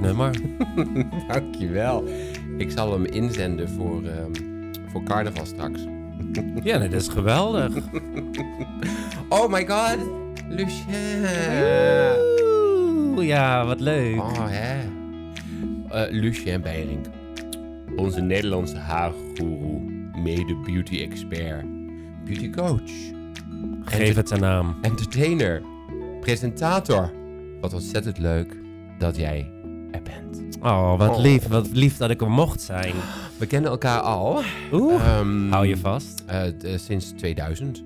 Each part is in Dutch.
nummer. Dankjewel. Ik zal hem inzenden voor, ehm, voor carnaval straks. Ja, nee, dat is geweldig. Oh my god, Lucien. Oeh, ja, wat leuk. Oh, hè. Eh, Lucien Beiring. Onze Nederlandse haargoeroe, mede beauty-expert, beauty-coach, Geef het een naam. entertainer, presentator. Wat ontzettend leuk dat jij er bent. Oh, wat Oh. lief. Wat lief dat ik er mocht zijn. We kennen elkaar al. Oeh, ehm, hou je vast. eh, d- sinds 2000,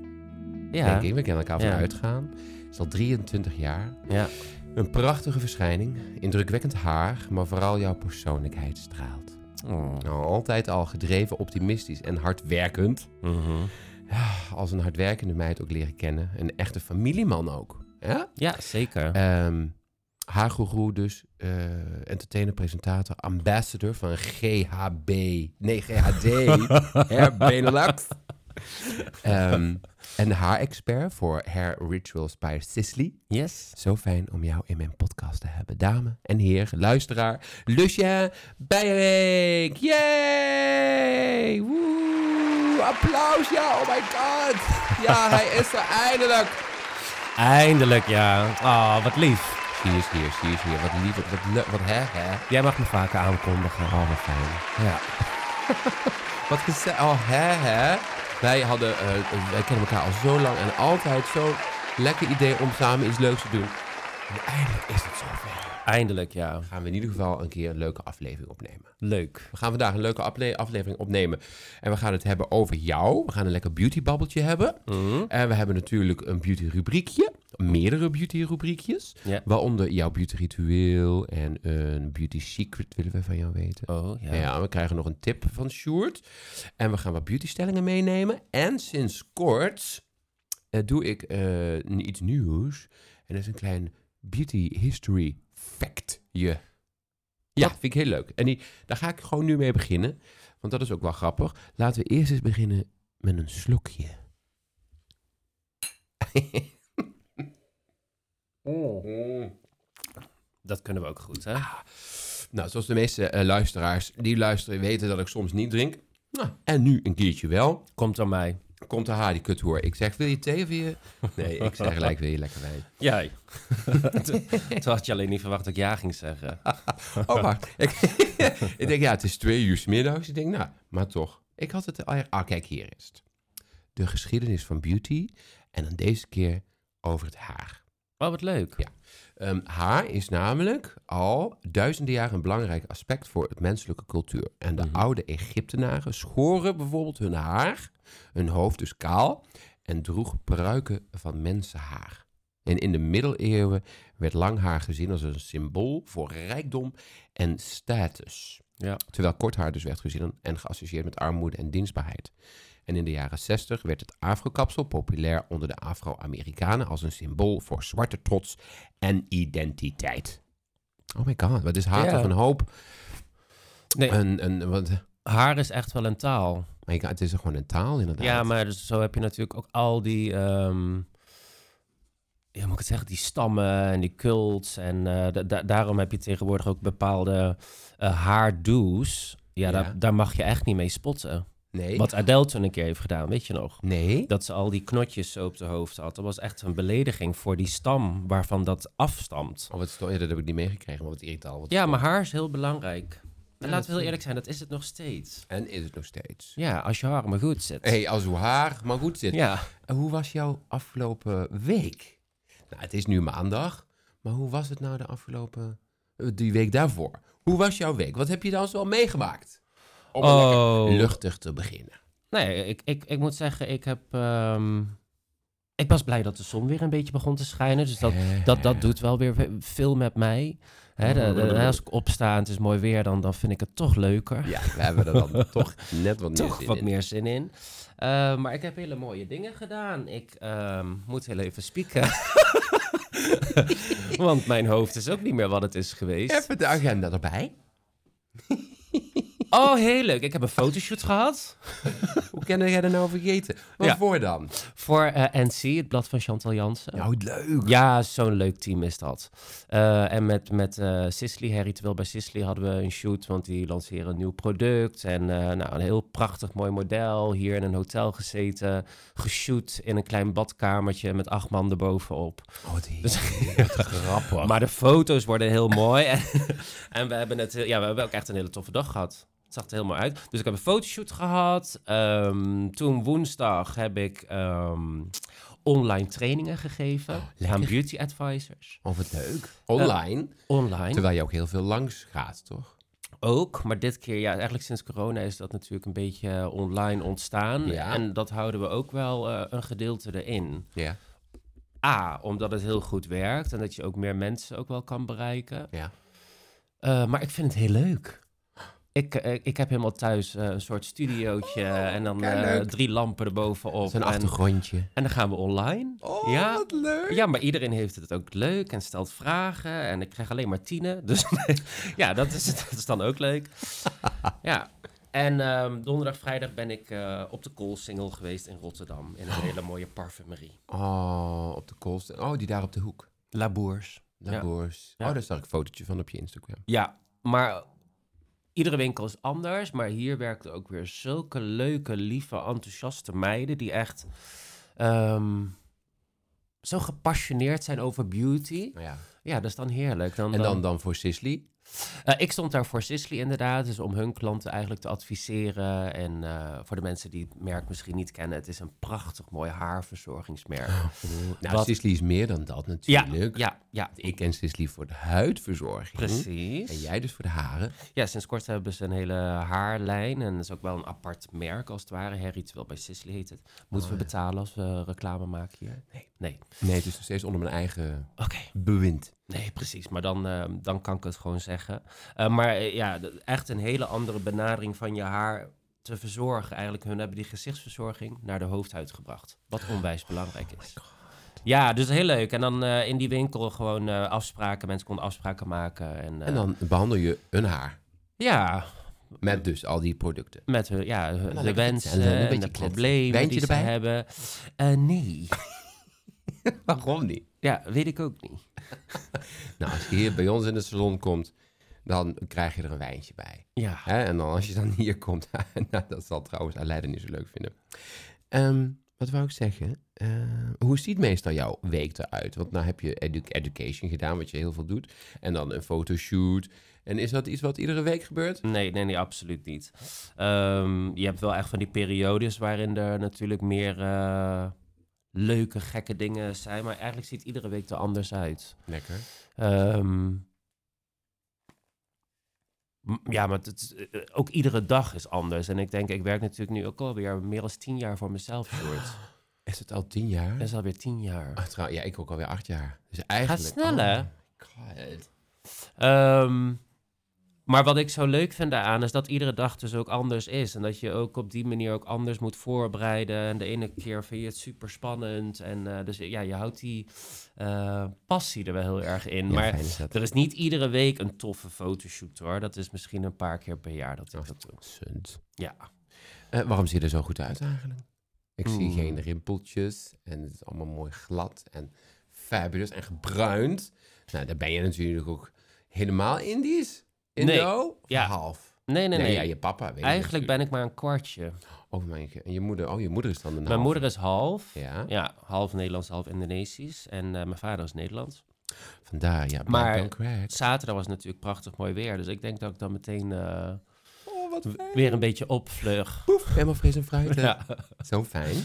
Ja. denk ik. We kennen elkaar van Ja. uitgaan. Het is al 23 jaar. Ja. Een prachtige verschijning, indrukwekkend haar, maar vooral jouw persoonlijkheid straalt. Oh. Nou, altijd al gedreven, optimistisch en hardwerkend. Mhm. Ja, als een hardwerkende meid ook leren kennen. Een echte familieman ook. Ja? Ja, zeker. Haargoeroe dus, eh, entertainer, presentator, ambassador van GHB, nee GHD, Hair Benelux. Ehm, en haarexpert voor Hair Rituals by Sisley. Yes. Zo fijn om jou in mijn podcast te hebben. Dame en heer, luisteraar, Lucien Beijerink. Yay! Woe! Applaus, ja, oh my god. Ja, hij is er eindelijk. Eindelijk, ja. Oh, wat lief. Is hier, she is hier. Wat lief, wat, wat leuk, wat hè, hè. Jij mag me vaker aankondigen. Oh, wat fijn. Ja. wat gezellig. Oh, hè, hè. Wij hadden, eh, wij kennen elkaar al zo lang en altijd zo lekker idee om samen iets leuks te doen. En eindelijk is het zover. Eindelijk, ja. gaan we in ieder geval een keer een leuke aflevering opnemen. Leuk. We gaan vandaag een leuke afle- aflevering opnemen. En we gaan het hebben over jou. We gaan een lekker beautybabbeltje hebben. Mhm. En we hebben natuurlijk een beauty rubriekje. Meerdere beauty rubriekjes. Waaronder jouw beauty ritueel en een beauty secret willen we van jou weten. Oh, ja. Ja. we krijgen nog een tip van Sjoerd. En we gaan wat beautystellingen meenemen. En sinds kort eh, doe ik eh, iets nieuws. En dat is een klein beauty history factje. Ja, vind ik heel leuk. En die, daar ga ik gewoon nu mee beginnen. Want dat is ook wel grappig. Laten we eerst eens beginnen met een slokje. Dat kunnen we ook goed, hè? Nou, zoals de meeste eh, luisteraars die luisteren weten dat ik soms niet drink. Nou, en nu een keertje wel. Komt aan mij. Komt de haar die kuthoer. Ik zeg, wil je thee of wil je... Nee, ik zeg gelijk, wil je lekker wijn? Jij. Toen had je alleen niet verwacht dat ik ja ging zeggen. Oh, maar ik, ik denk, ja, het is twee uur 's middags. Ik denk, nou, maar toch. Ik had het al... Ah, kijk, hier is het. De geschiedenis van beauty. En dan deze keer over het haar. Oh, wat leuk. Ja. Ehm, haar is namelijk al duizenden jaren een belangrijk aspect voor het menselijke cultuur. En de Mhm. oude Egyptenaren schoren bijvoorbeeld hun haar, hun hoofd dus kaal, en droegen pruiken van mensenhaar. En in de middeleeuwen werd lang haar gezien als een symbool voor rijkdom en status. Ja. Terwijl kort haar dus werd gezien en geassocieerd met armoede en dienstbaarheid. En in de jaren 60 werd het afrokapsel populair onder de Afro-Amerikanen als een symbool voor zwarte trots en identiteit. Oh my god, wat is haar Ja. toch een hoop? Nee, Een, een, wat, haar is echt wel een taal. my god, het is gewoon een taal inderdaad. Ja, maar dus zo heb je natuurlijk ook al die... ehm, ja, moet ik het zeggen? Die stammen en die cults. En eh, da- da- daarom heb je tegenwoordig ook bepaalde eh haardo's. Ja, Ja. Daar, daar mag je echt niet mee spotten. Nee? Wat Adele toen een keer heeft gedaan, weet je nog? Nee? Dat ze al die knotjes zo op de hoofd had. Dat was echt een belediging voor die stam waarvan dat afstamt. Oh, wat ja, dat heb ik niet meegekregen, maar wat irritant. Wat Ja, maar haar is heel belangrijk. En laten we heel eerlijk zijn, dat is het nog steeds. En is het nog steeds. Ja, als je haar maar goed zit. hey, als uw haar maar goed zit. Ja. En hoe was jouw afgelopen week? Nou, het is nu maandag, maar hoe was het nou de afgelopen... eh, die week daarvoor? Hoe was jouw week? Wat heb je dan zo meegemaakt? Om Oh. luchtig te beginnen. Nee, ik, ik, ik moet zeggen, ik heb... ehm, ik was blij dat de zon weer een beetje begon te schijnen. Dus dat, dat, dat doet wel weer veel met mij. Hè, de- de- als ik opsta en het is mooi weer, dan, dan vind ik het toch leuker. Ja, we hebben er dan toch net wat meer toch zin wat in. meer zin in. Eh, maar ik heb hele mooie dingen gedaan. Ik ehm, moet heel even spieken. Want mijn hoofd is ook niet meer wat het is geweest. Even de agenda erbij. Oh, heel leuk. Ik heb een fotoshoot gehad. Hoe kan jij dat nou vergeten? Waarvoor dan? Voor eh, NC, het blad van Chantal Jansen. Nou, leuk. Ja, zo'n leuk team is dat. Eh, en met, met eh Sisley, Harry, terwijl bij Sisley hadden we een shoot, want die lanceren een nieuw product. En eh, nou, een heel prachtig mooi model. Hier in een hotel gezeten, geshoot in een klein badkamertje met acht man erbovenop. Oh, wat heerlijk. Wat grappig. Maar de foto's worden heel mooi. En, en we hebben het, ja, we hebben ook echt een hele toffe dag gehad. Het zag er helemaal uit. Dus ik heb een fotoshoot gehad. Ehm, toen woensdag heb ik ehm, online trainingen gegeven aan lekker. beauty advisors. Oh, wat leuk. Online. Online Terwijl je ook heel veel langs gaat, toch? ook, maar dit keer, ja, eigenlijk sinds corona is dat natuurlijk een beetje eh, online ontstaan. Ja. En dat houden we ook wel eh, een gedeelte erin. Ja. A, omdat het heel goed werkt en dat je ook meer mensen ook wel kan bereiken. Ja. Eh, maar ik vind het heel leuk. Ik, eh, ik heb helemaal thuis eh, een soort studiootje en dan eh, drie lampen erbovenop. Zo'n achtergrondje. en dan gaan we online. Oh, ja. wat leuk. Ja, maar iedereen heeft het ook leuk en stelt vragen. En ik krijg alleen maar tienen. Dus ja, dat is, dat is dan ook leuk. ja. En ehm, donderdag, vrijdag ben ik eh, op de Koolsingel geweest in Rotterdam. In een hele mooie parfumerie. Oh, op de koolsten. Oh, die daar op de hoek. Labours. Labours. Ja. Oh, daar zag ik een fotootje van op je Instagram. Ja, maar iedere winkel is anders. Maar hier werkten ook weer zulke leuke, lieve, enthousiaste meiden... die echt ehm, zo gepassioneerd zijn over beauty. Ja. Ja, dat is dan heerlijk. Dan, En dan, dan voor Sisley. Eh, ik stond daar voor Sisley inderdaad, dus om hun klanten eigenlijk te adviseren. En eh, voor de mensen die het merk misschien niet kennen, het is een prachtig mooi haarverzorgingsmerk. Nou, Wat- Sisley is meer dan dat Ja, natuurlijk. ja, ja, Ik ken Sisley voor de huidverzorging. En precies. jij dus voor de haren. Ja, sinds kort hebben ze een hele haarlijn en dat is ook wel een apart merk als het ware. Harry, terwijl bij Sisley heet het. Moeten Oh, we ja. betalen als we reclame maken hier? Nee. Nee. Nee, het is nog steeds onder mijn eigen Oké. bewind. Nee, precies. Maar dan, eh, dan kan ik het gewoon zeggen. Eh, maar eh, ja, echt een hele andere benadering van je haar te verzorgen. Eigenlijk, hun hebben die gezichtsverzorging naar de hoofdhuid gebracht. Wat onwijs belangrijk is. Ja, dus heel leuk. En dan in die winkel gewoon afspraken. Mensen konden afspraken maken. En, En dan behandel je een haar. Ja, Met dus al die producten. met hun, ja, hun- dan de wensen en beetje de problemen die erbij? ze hebben. Eh, nee. Waarom niet? Ja, weet ik ook niet. Nou, als je hier bij ons in de salon komt, dan krijg je er een wijntje bij. Ja. Hè? En dan als je dan hier komt, nou, dat zal trouwens Aleida niet zo leuk vinden. Ehm, wat wou ik zeggen? Eh, hoe ziet meestal jouw week eruit? Want nou heb je edu- education gedaan, wat je heel veel doet. En dan een fotoshoot. En is dat iets wat iedere week gebeurt? Nee, nee, nee, absoluut niet. Ehm, je hebt wel echt van die periodes waarin er natuurlijk meer eh, leuke, gekke dingen zijn. Maar eigenlijk ziet iedere week er anders uit. Lekker. Ehm, ja, maar het, eh, ook iedere dag is anders. En ik denk, ik werk natuurlijk nu ook alweer meer dan tien jaar voor mezelf, Sjoerd. Is het al tien jaar? Dat is alweer tien jaar. Trouw- ja, ik ook alweer acht jaar. Dus eigenlijk... snel, hè? Oh. Ehm, maar wat ik zo leuk vind daaraan is dat iedere dag dus ook anders is. En dat je ook op die manier ook anders moet voorbereiden. En de ene keer vind je het super spannend. En eh, dus ja, je houdt die eh, passie er wel heel erg in. Ja, maar is er is niet iedere week een toffe fotoshoot hoor. Dat is misschien een paar keer per jaar dat ik Oh. dat doe. Sunt. Ja. Eh, waarom zie je er zo goed uit eigenlijk? Ik zie Hmm. geen rimpeltjes en het is allemaal mooi glad en fabulous en gebruind. Nou, daar ben je natuurlijk ook helemaal Indisch. Indo? ja. Half. Nee, nee, nee. Ja, je papa weet Eigenlijk ben ik maar een kwartje. Oh, mijn En je moeder, oh, je moeder is dan een Mijn half. moeder is half. Ja, Ja, half Nederlands, half Indonesisch. En eh, mijn vader is Nederlands. vandaar. Ja, Maar-. Zaterdag was natuurlijk prachtig mooi weer. Dus ik denk dat ik dan meteen eh, Oh, weer een beetje opvlug. Poef, helemaal fris en fruitig. Ja. Zo fijn.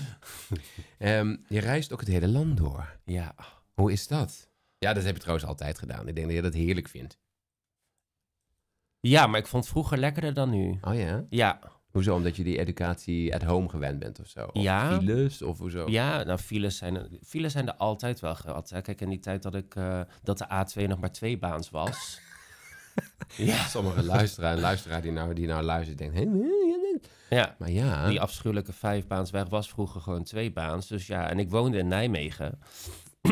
Ehm, je reist ook het hele land door. ja. Hoe is dat? Ja, dat heb je trouwens altijd gedaan. Ik denk dat je dat heerlijk vindt. Ja, maar ik vond het vroeger lekkerder dan nu. Oh ja? Ja, Hoezo? Omdat je die educatie at home gewend bent of zo? Of Ja. files of hoezo? ja nou, files zijn, files zijn er altijd wel gehad. Hè. Kijk, in die tijd dat, ik, eh, dat de A2 nog maar twee baans was. ja, Sommige luisteraar en luisteraar die nou, die nou luistert, denkt... Hé, ja, maar ja, die afschuwelijke vijfbaansweg was vroeger gewoon twee baans. Dus ja, en ik woonde in Nijmegen.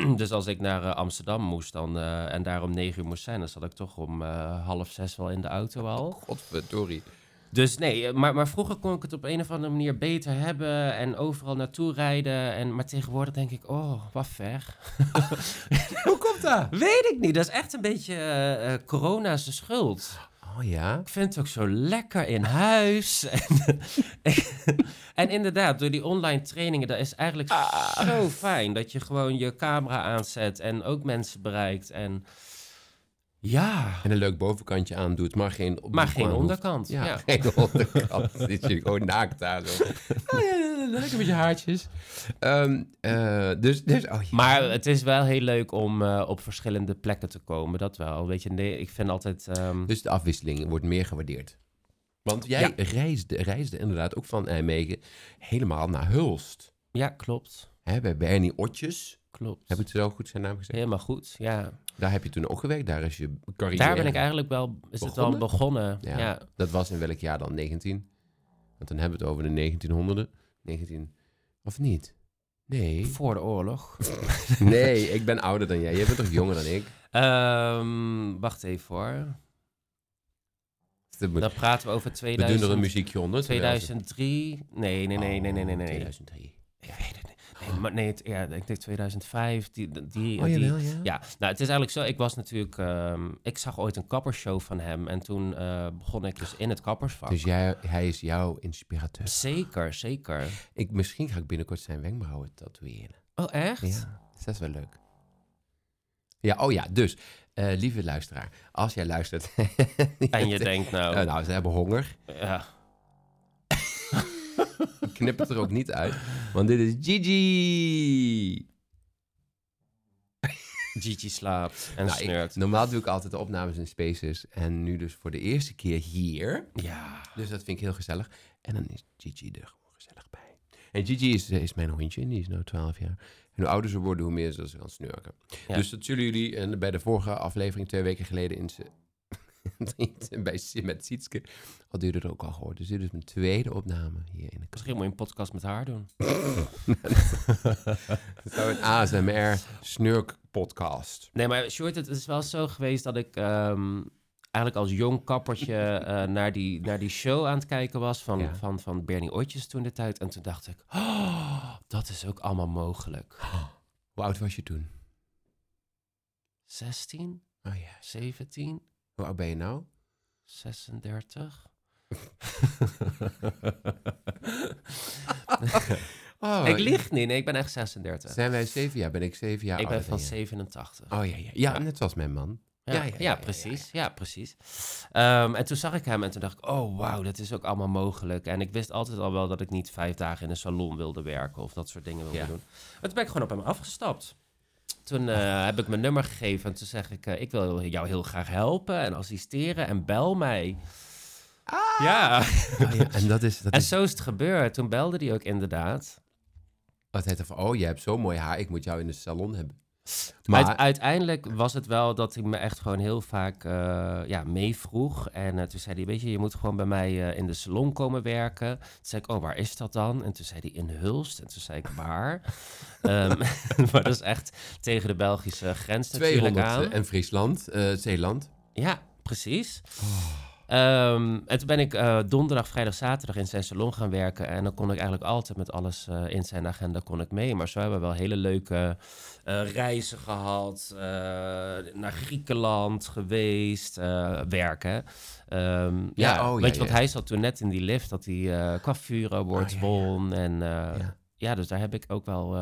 dus als ik naar eh, Amsterdam moest dan, eh, en daar om negen uur moest zijn... dan zat ik toch om eh, half zes wel in de auto al. godverdorie. Dus nee, maar, maar vroeger kon ik het op een of andere manier beter hebben en overal naartoe rijden. En, maar tegenwoordig denk ik, oh, wat ver. Hoe komt dat? Weet ik niet, dat is echt een beetje eh, corona's schuld. Oh ja? Ik vind het ook zo lekker in huis. en, en inderdaad, door die online trainingen, dat is eigenlijk zo fijn dat je gewoon je camera aanzet en ook mensen bereikt. En ja, En een leuk bovenkantje aandoet, maar geen... maar geen onderkant. Ja, Ja. geen onderkant. Zit je gewoon naakt daar zo. Oh ja, lekker met je haartjes. Ehm, eh, dus, dus, oh ja. Maar het is wel heel leuk om eh, op verschillende plekken te komen. Dat wel. Weet je, nee, ik vind altijd. ehm, Dus de afwisseling wordt meer gewaardeerd. Want jij reisde, reisde inderdaad ook van Nijmegen helemaal naar Hulst. ja, klopt. Hè, bij Bernie Otjes. Klopt. Heb ik het zo goed zijn naam gezegd? Helemaal goed. Ja. Daar heb je toen ook gewerkt. Daar is je carrière. Daar ben ik eigenlijk wel. Is het wel begonnen? Ja. Ja. Dat was in welk jaar dan? 19? Want dan hebben we het over de 1900. 19. Of niet? Nee. Voor de oorlog. Nee, ik ben ouder dan jij. Jij bent toch jonger dan ik? Ehm, wacht even hoor. We Dan praten we over doen er een 2000, muziekje onder. terwijl ze- 2003. Nee, nee, nee, nee, nee, nee. nee. 2003. Ik weet het. Nee, maar nee, het, ja, ik denk 2005. Die, die, Oh, die, jawel, ja. Ja, nou, het is eigenlijk zo. Ik was natuurlijk. ehm, ik zag ooit een kappershow van hem. En toen eh, begon ik dus in het kappersvak. Dus jij, hij is jouw inspirateur. Zeker, zeker. Ik, misschien ga ik binnenkort zijn wenkbrauwen tatoeëren. Oh, echt? Ja, dus dat is wel leuk. Ja, oh ja, dus, eh, lieve luisteraar, als jij luistert... En je denkt nou. Nou, ze hebben honger. ja. Knip het er ook niet uit, want dit is Gigi. Gigi slaapt en Nou, ik- snurkt. normaal doe ik altijd de opnames in Spaces en nu dus voor de eerste keer hier. Ja. Dus dat vind ik heel gezellig. En dan is Gigi er gewoon gezellig bij. En Gigi is, is mijn hondje, en die is nu 12 jaar. En hoe ouder ze worden, hoe meer ze ze gaan snurken. Ja. Dus dat zullen jullie bij de vorige aflevering twee weken geleden in ze, bij, met Sietske, al duurde er ook al gehoord. Dus dit is mijn tweede opname hier in de kast. Misschien moet je een podcast met haar doen. Het zou een ASMR snurk podcast. Nee, maar Short, het is wel zo geweest dat ik ehm, eigenlijk als jong kappertje eh, naar, die, naar die show aan het kijken was van, Ja. van, van Bernie Ootjes toen de tijd. En toen dacht ik, oh, dat is ook allemaal mogelijk. Hoe oud was je toen? 16, Oh ja. 17, Hoe oud ben je nou? 36. Oh, ik lieg niet, nee, ik ben echt 36. Zijn wij zeven jaar? Ben ik zeven jaar ik ben van dan jij? 87. Oh ja, ja. Ja, net zoals mijn man. Ja, Ja, ja, precies. Ja, precies. Ehm, en toen zag ik hem en toen dacht ik, oh wauw, dat is ook allemaal mogelijk. En ik wist altijd al wel dat ik niet vijf dagen in een salon wilde werken of dat soort dingen wilde doen. Maar toen ben ik gewoon op hem afgestapt. Toen eh, heb ik mijn nummer gegeven en toen zeg ik, eh, ik wil jou heel graag helpen en assisteren en bel mij. Ja, Oh ja, En dat is... Dat en is zo is het gebeurd. Toen belde hij ook inderdaad. wat er van, oh, je hebt zo mooi haar, ik moet jou in de salon hebben. Maar, Uit- uiteindelijk was het wel dat hij me echt gewoon heel vaak eh, ja, meevroeg. En eh, toen zei hij, weet je, je moet gewoon bij mij eh, in de salon komen werken. Toen zei ik, oh, waar is dat dan? En toen zei hij, in Hulst. En toen zei ik, waar? Ehm, maar dat is echt tegen de Belgische grens natuurlijk 200 aan. en Friesland, Zeeland. Ja, precies. Ehm, en toen ben ik eh, donderdag, vrijdag, zaterdag in zijn salon gaan werken. En dan kon ik eigenlijk altijd met alles eh, in zijn agenda kon ik mee. Maar zo hebben we wel hele leuke eh, reizen gehad. eh, naar Griekenland geweest, werken. Ehm, ja, oh, ja, weet je, want ja. hij zat toen net in die lift dat hij Oh, ja, ja. won. En Ja. dus daar heb ik ook wel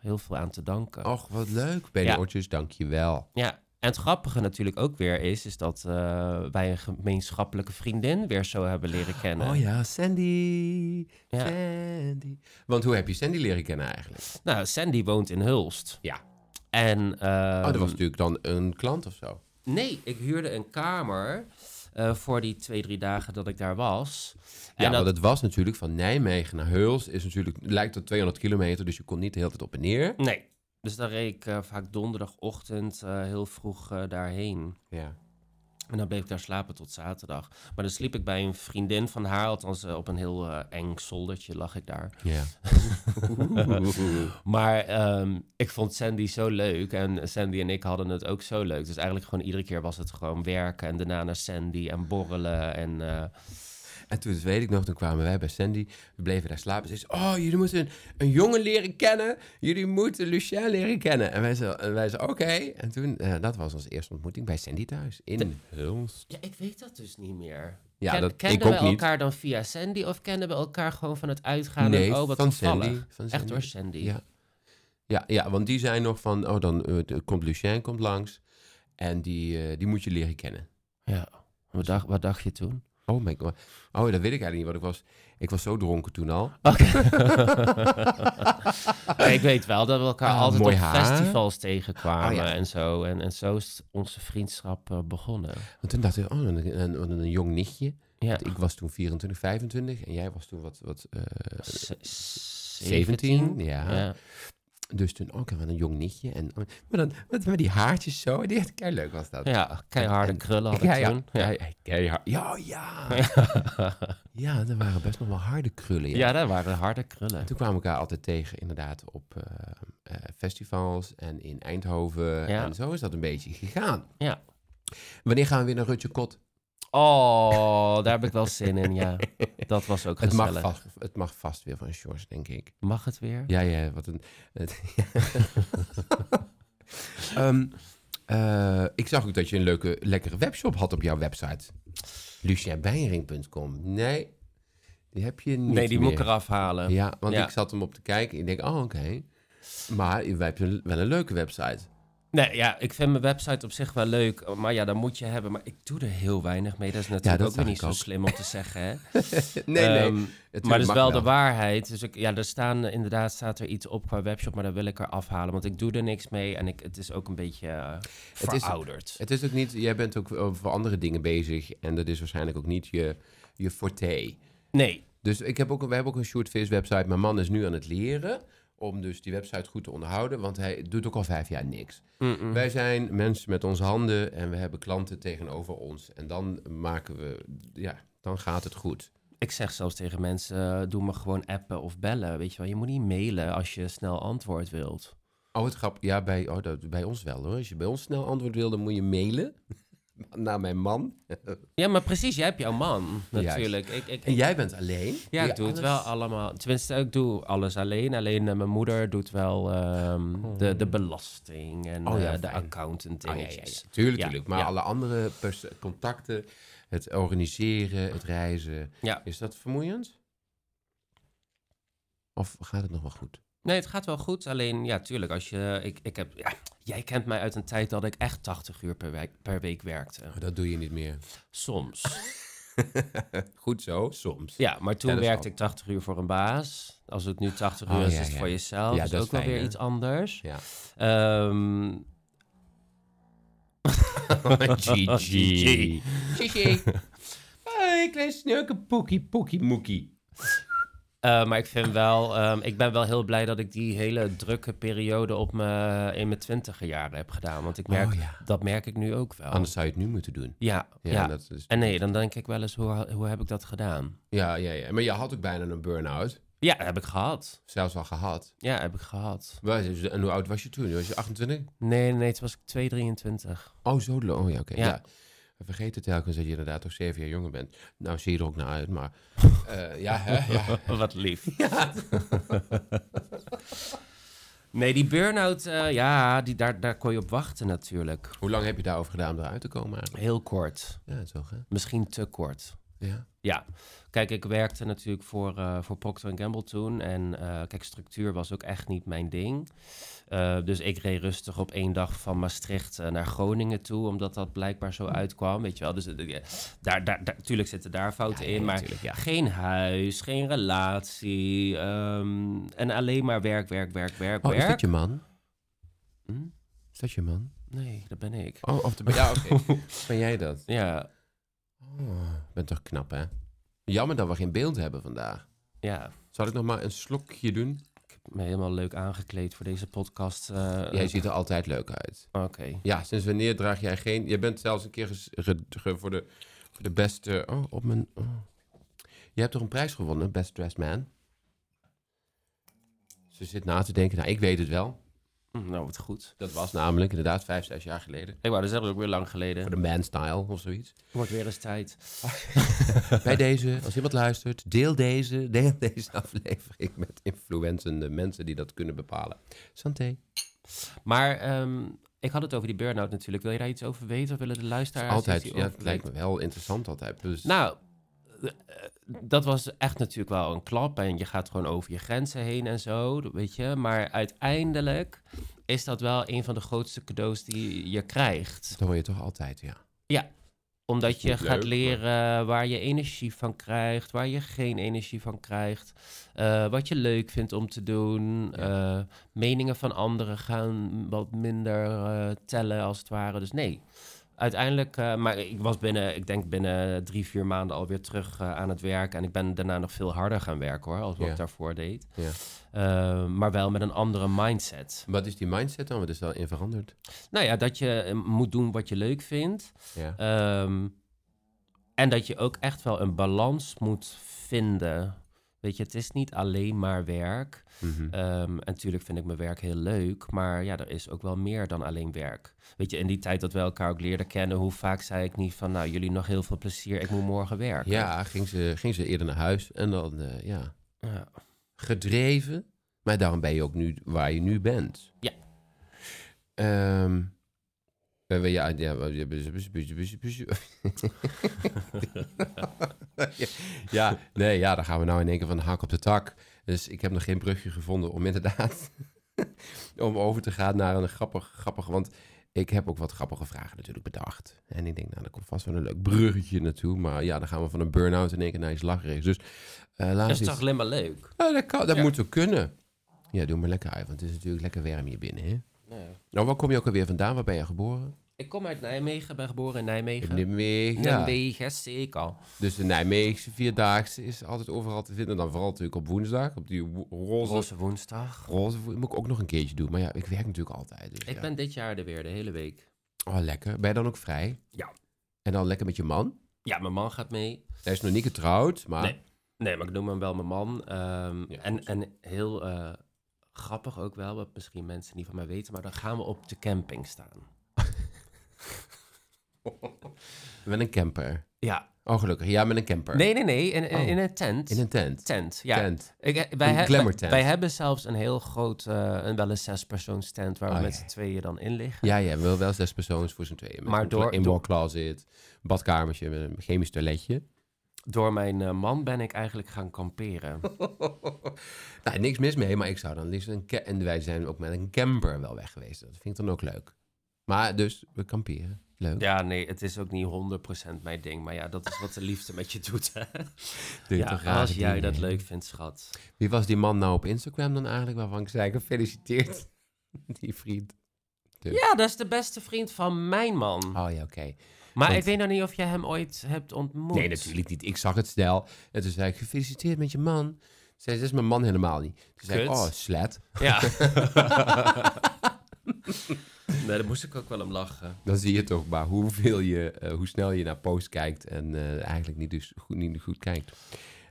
heel veel aan te danken. Och, wat leuk. Benny. Oortjes, dank je wel. Ja, en het grappige natuurlijk ook weer is, is dat eh, wij een gemeenschappelijke vriendin weer zo hebben leren kennen. Oh ja, Sandy. Ja. Sandy. Want hoe heb je Sandy leren kennen eigenlijk? Nou, Sandy woont in Hulst. Ja. En, oh, dat ehm, was natuurlijk dan een klant of zo. Nee, ik huurde een kamer eh, voor die twee, drie dagen dat ik daar was. En Ja, dat, want het was natuurlijk van Nijmegen naar Heulst. Is natuurlijk, lijkt op 200 kilometer, dus je kon niet de hele tijd op en neer. Nee, dus daar reed ik eh, vaak donderdagochtend eh, heel vroeg eh, daarheen. Ja. En dan bleef ik daar slapen tot zaterdag. Maar dan sliep ik bij een vriendin van haar, althans op een heel eng zoldertje lag ik daar. Ja. Maar ehm, ik vond Sandy zo leuk en Sandy en ik hadden het ook zo leuk. Dus eigenlijk gewoon iedere keer was het gewoon werken en daarna naar Sandy en borrelen en... En toen, weet ik nog, toen kwamen wij bij Sandy. We bleven daar slapen. Ze zei, oh, jullie moeten een, een jongen leren kennen. Jullie moeten Lucien leren kennen. En wij zeiden, oké. En toen, eh, dat was onze eerste ontmoeting bij Sandy thuis. In Hulst. Ja, ik weet dat dus niet meer. Ja, Ken- dat, kenden ik we niet. elkaar dan via Sandy of kennen we elkaar gewoon van het uitgaan? Nee, en, oh, wat van. Sandy, van Echt door Sandy. Ja. Ja, ja, want die zijn nog van, oh, dan eh, de- komt Lucien komt langs. En die, eh, die moet je leren kennen. Ja. Wat, dacht, wat dacht je toen? Oh my god. Oh, dat weet ik eigenlijk niet. Want ik was, ik was zo dronken toen al. Oké. Ja, ik weet wel dat we elkaar Ah, altijd op haar. festivals tegenkwamen Oh, ja. en zo. En, en zo is onze vriendschap eh, begonnen. Want toen dacht ik, oh, een, een, een, een jong nichtje. Ja. Ik was toen 24, 25 en jij was toen wat, wat eh, Z- 17, ja. ja. Dus toen ook wel een jong nichtje. En, maar dan met, met die haartjes zo. Die echt kei leuk was dat. Ja, keiharde En- krullen had ja, toen. Ja, Ja. ja, keihard. ja, ja. Ja, er waren best nog wel harde krullen. Ja. ja, dat waren harde krullen. En toen kwamen we elkaar altijd tegen, inderdaad, op eh, eh, festivals en in Eindhoven. Ja. En zo is dat een beetje gegaan. Ja. Wanneer gaan we weer naar Rutje Kot? Oh, daar heb ik wel zin in, ja. Dat was ook Het gezellig. mag, vast, het mag vast weer van Sjors, denk ik. Mag het weer? Ja, ja, wat een... Het, Ehm, eh, ik zag ook dat je een leuke, lekkere webshop had op jouw website. lucienbeiering.com. Nee, die heb je niet Nee, die moet ik eraf halen. Ja, want Ja. ik zat hem op te kijken. Ik denk, oh, oké. Maar wij hebben wel een leuke website. Nee, ja, ik vind mijn website op zich wel leuk. Maar ja, dat moet je hebben. Maar ik doe er heel weinig mee. Dat is natuurlijk dat ook niet zo ook. slim om te zeggen, hè? nee, Ehm, nee. maar dat is wel, de waarheid. Dus ik, ja, er staan eh, inderdaad staat er iets op qua webshop, maar dat wil ik er afhalen. Want ik doe er niks mee en ik, het is ook een beetje eh, Het is- verouderd. Het is ook niet... Jij bent ook over andere dingen bezig. En dat is waarschijnlijk ook niet je, je forte. nee, Dus ik heb ook, we hebben ook een Shortface website. Mijn man is nu aan het leren om dus die website goed te onderhouden. Want hij doet ook al vijf jaar niks. Wij zijn mensen met onze handen en we hebben klanten tegenover ons. En dan maken we... Ja, dan gaat het goed. ik zeg zelfs tegen mensen, eh, doe me gewoon appen of bellen. Weet je wel, je moet niet mailen als je snel antwoord wilt. Oh, het grap. Ja, bij, oh, dat, bij ons wel hoor. Als je bij ons snel antwoord wil, dan moet je mailen naar mijn man. Ja, maar precies, jij hebt jouw man natuurlijk. Ik, ik, En jij bent alleen. Ja, ik doe het wel allemaal. Tenminste, ik doe alles alleen. Alleen eh, mijn moeder doet wel ehm, de, de belasting en Oh ja, eh, de accountant Oh, ja, ja, dingetjes. ja. Tuurlijk. Maar alle andere contacten, het organiseren, het reizen, Ja. is dat vermoeiend? Of gaat het nog wel goed? Nee, het gaat wel goed. Alleen, ja, tuurlijk, als je... Ik, ik heb, ja, jij kent mij uit een tijd dat ik echt 80 uur per week, per week werkte. Maar dat doe je niet meer. Soms. Goed zo, soms. Ja, maar toen werkte ik 80 uur voor een baas. Als het nu 80 uur Oh, is, ja, is het ja. voor jezelf. Ja, dat is ook wel weer hè? iets anders. Ja. Ehm, Gigi. Gigi. Hoi, klein snurke poekie poekie moekie. Eh, maar ik vind wel, ehm, ik ben wel heel blij dat ik die hele drukke periode op me, in mijn twintiger jaren heb gedaan. Want ik merk, Oh, ja. dat merk ik nu ook wel. Anders zou je het nu moeten doen. Ja, ja. Ja, Dat is, En nee, dan denk ik wel eens, hoe, hoe heb ik dat gedaan? ja, ja, ja. Maar je had ook bijna een burn-out. Ja, heb ik gehad. Zelfs al gehad. Ja, heb ik gehad. En hoe oud was je toen? Was je 28? Nee, nee, toen was ik 223. Oh, zo lo- Oh ja, oké. Ja. We vergeten telkens dat je inderdaad toch zeven jaar jonger bent. Nou, zie je er ook naar uit, maar... eh, ja, hè, ja. Wat lief. nee, die burn-out, eh, ja, die, daar, daar kon je op wachten natuurlijk. Hoe lang heb je daarover gedaan om eruit te komen eigenlijk? Heel kort. Ja, zo hè? Misschien te kort. Ja. Ja, kijk, ik werkte natuurlijk voor, eh voor Procter Gamble toen. En eh, kijk, structuur was ook echt niet mijn ding. Eh, dus ik reed rustig op één dag van Maastricht naar Groningen toe, omdat dat blijkbaar zo uitkwam, weet je wel. Dus daar, daar, daar, tuurlijk zitten daar fouten Ja, in, maar tuurlijk, ja. geen huis, geen relatie ehm, en alleen maar werk, werk, werk, werk, Oh, is werk. dat je man? Hm? Is dat je man? Nee, dat ben ik. Oh, of de... Ja, ben jij dat? Ja, bent toch knap, hè? Jammer dat we geen beeld hebben vandaag. ja. Zal ik nog maar een slokje doen? Ik heb me helemaal leuk aangekleed voor deze podcast. eh, Jij ziet er altijd leuk uit. Oké. Ja, sinds wanneer draag jij geen... Je bent zelfs een keer voor, de, voor de beste... Oh, op mijn... Oh. Je hebt toch een prijs gewonnen, Best Dressed Man? Ze zit na te denken. Nou, ik weet het wel. Hm, Nou, wat goed. Dat was namelijk inderdaad vijf, zes jaar geleden. Ik wou dat zeggen, ook weer lang geleden. Voor de man-style of zoiets. Wordt weer eens tijd. Bij deze, als iemand luistert, deel deze, deel deze aflevering met influencende mensen die dat kunnen bepalen. Santé. Maar ehm, ik had het over die burn-out natuurlijk. Wil je daar iets over weten? Of willen de luisteraars Altijd, ja, het lijkt me wel interessant altijd. Dus, Nou, dat was echt natuurlijk wel een klap. En je gaat gewoon over je grenzen heen en zo, weet je. Maar uiteindelijk is dat wel een van de grootste cadeaus die je krijgt. dat hoor je toch altijd, ja. Omdat je gaat leren waar je energie van krijgt, waar je geen energie van krijgt. eh, wat je leuk vindt om te doen. eh, meningen van anderen gaan wat minder eh, tellen als het ware. Dus nee. Uiteindelijk, eh, maar ik was binnen, ik denk binnen drie, vier maanden alweer terug eh, aan het werk. En ik ben daarna nog veel harder gaan werken hoor, als wat Ja. ik daarvoor deed. Ja. Eh, maar wel met een andere mindset. Wat is die mindset dan? Wat is daarin veranderd? Nou ja, dat je moet doen wat je leuk vindt. Ja. Ehm, en dat je ook echt wel een balans moet vinden. Weet je, het is niet alleen maar werk. Mhm. Ehm, en natuurlijk vind ik mijn werk heel leuk, maar ja, er is ook wel meer dan alleen werk. Weet je, in die tijd dat we elkaar ook leerden kennen, hoe vaak zei ik niet van, nou, jullie nog heel veel plezier, ik moet morgen werken. ja, ging ze, ging ze eerder naar huis en dan, eh, ja, Ja. gedreven. Maar daarom ben je ook nu waar je nu bent. Ja. Ehm, eh, ja, ja, ja, ja, nee, ja, dan gaan we nou in één keer van de hak op de tak. Dus ik heb nog geen brugje gevonden om inderdaad om over te gaan naar een grappig, grappig, want ik heb ook wat grappige vragen natuurlijk bedacht. En ik denk, nou, daar komt vast wel een leuk bruggetje naartoe. Maar ja, dan gaan we van een burn-out in één keer naar iets lacherigs. Dus eh laten Dat is toch alleen maar leuk? nou, dat kan, dat Ja. moet ook kunnen. Ja, doe maar lekker uit, want het is natuurlijk lekker warm hier binnen, hè? Ja. Nou, waar kom je ook alweer vandaan? Waar ben je geboren? Ik kom uit Nijmegen, ben geboren in Nijmegen. In Nijmegen. Ja. Nijmegen, zeker. Dus de Nijmeegse Vierdaagse is altijd overal te vinden. Dan vooral natuurlijk op woensdag, op die wo- roze... Roze woensdag. Roze wo- moet ik ook nog een keertje doen. Maar ja, ik werk natuurlijk altijd. Dus Ik ja. ben dit jaar er weer, de hele week. Oh, lekker. Ben je dan ook vrij? Ja. En dan lekker met je man? Ja, mijn man gaat mee. Hij is nog niet getrouwd, maar... Nee. Nee, maar ik noem hem wel mijn man. Ehm, Ja, en, en heel eh, grappig ook wel, wat misschien mensen niet van mij weten, maar dan gaan we op de camping staan. Met een camper. Ja. Oh, gelukkig. Ja, met een camper. Nee, nee, nee, in, in, Oh. in een tent. In een tent. tent, ja. Tent. Ik, wij, Een glamour wij, tent. wij hebben zelfs een heel groot, eh, een wel een zespersoons tent waar we Oh, met ja. z'n tweeën dan in liggen. Ja, ja, wel, wel zes persoons voor z'n tweeën. Met Maar een door- indoor closet, badkamertje met een chemisch toiletje. Door mijn eh, man ben ik eigenlijk gaan kamperen. nou, niks mis mee, maar ik zou dan liefst een... En wij zijn ook met een camper wel weg geweest. Dat vind ik dan ook leuk. Maar dus, we kamperen. Leuk. ja, nee, het is ook niet 100% mijn ding. Maar ja, dat is wat de liefde met je doet. Hè? Doe je Ja, toch als jij dingen, dat leuk vindt, schat. Wie was die man nou op Instagram dan eigenlijk, waarvan ik zei, gefeliciteerd. die vriend. Ja, dat is de beste vriend van mijn man. Oh ja, oké. Maar Want- ik weet nog niet of jij hem ooit hebt ontmoet. Nee, natuurlijk niet. Ik zag het snel. En toen zei ik, gefeliciteerd met je man. Zei ze, dat is mijn man helemaal niet. Toen zei ik, Kut. oh, slet. Ja. nee, daar moest ik ook wel om lachen. Dan zie je toch maar hoeveel je, eh, hoe snel je naar post kijkt en eh, eigenlijk niet, dus goed, niet goed kijkt.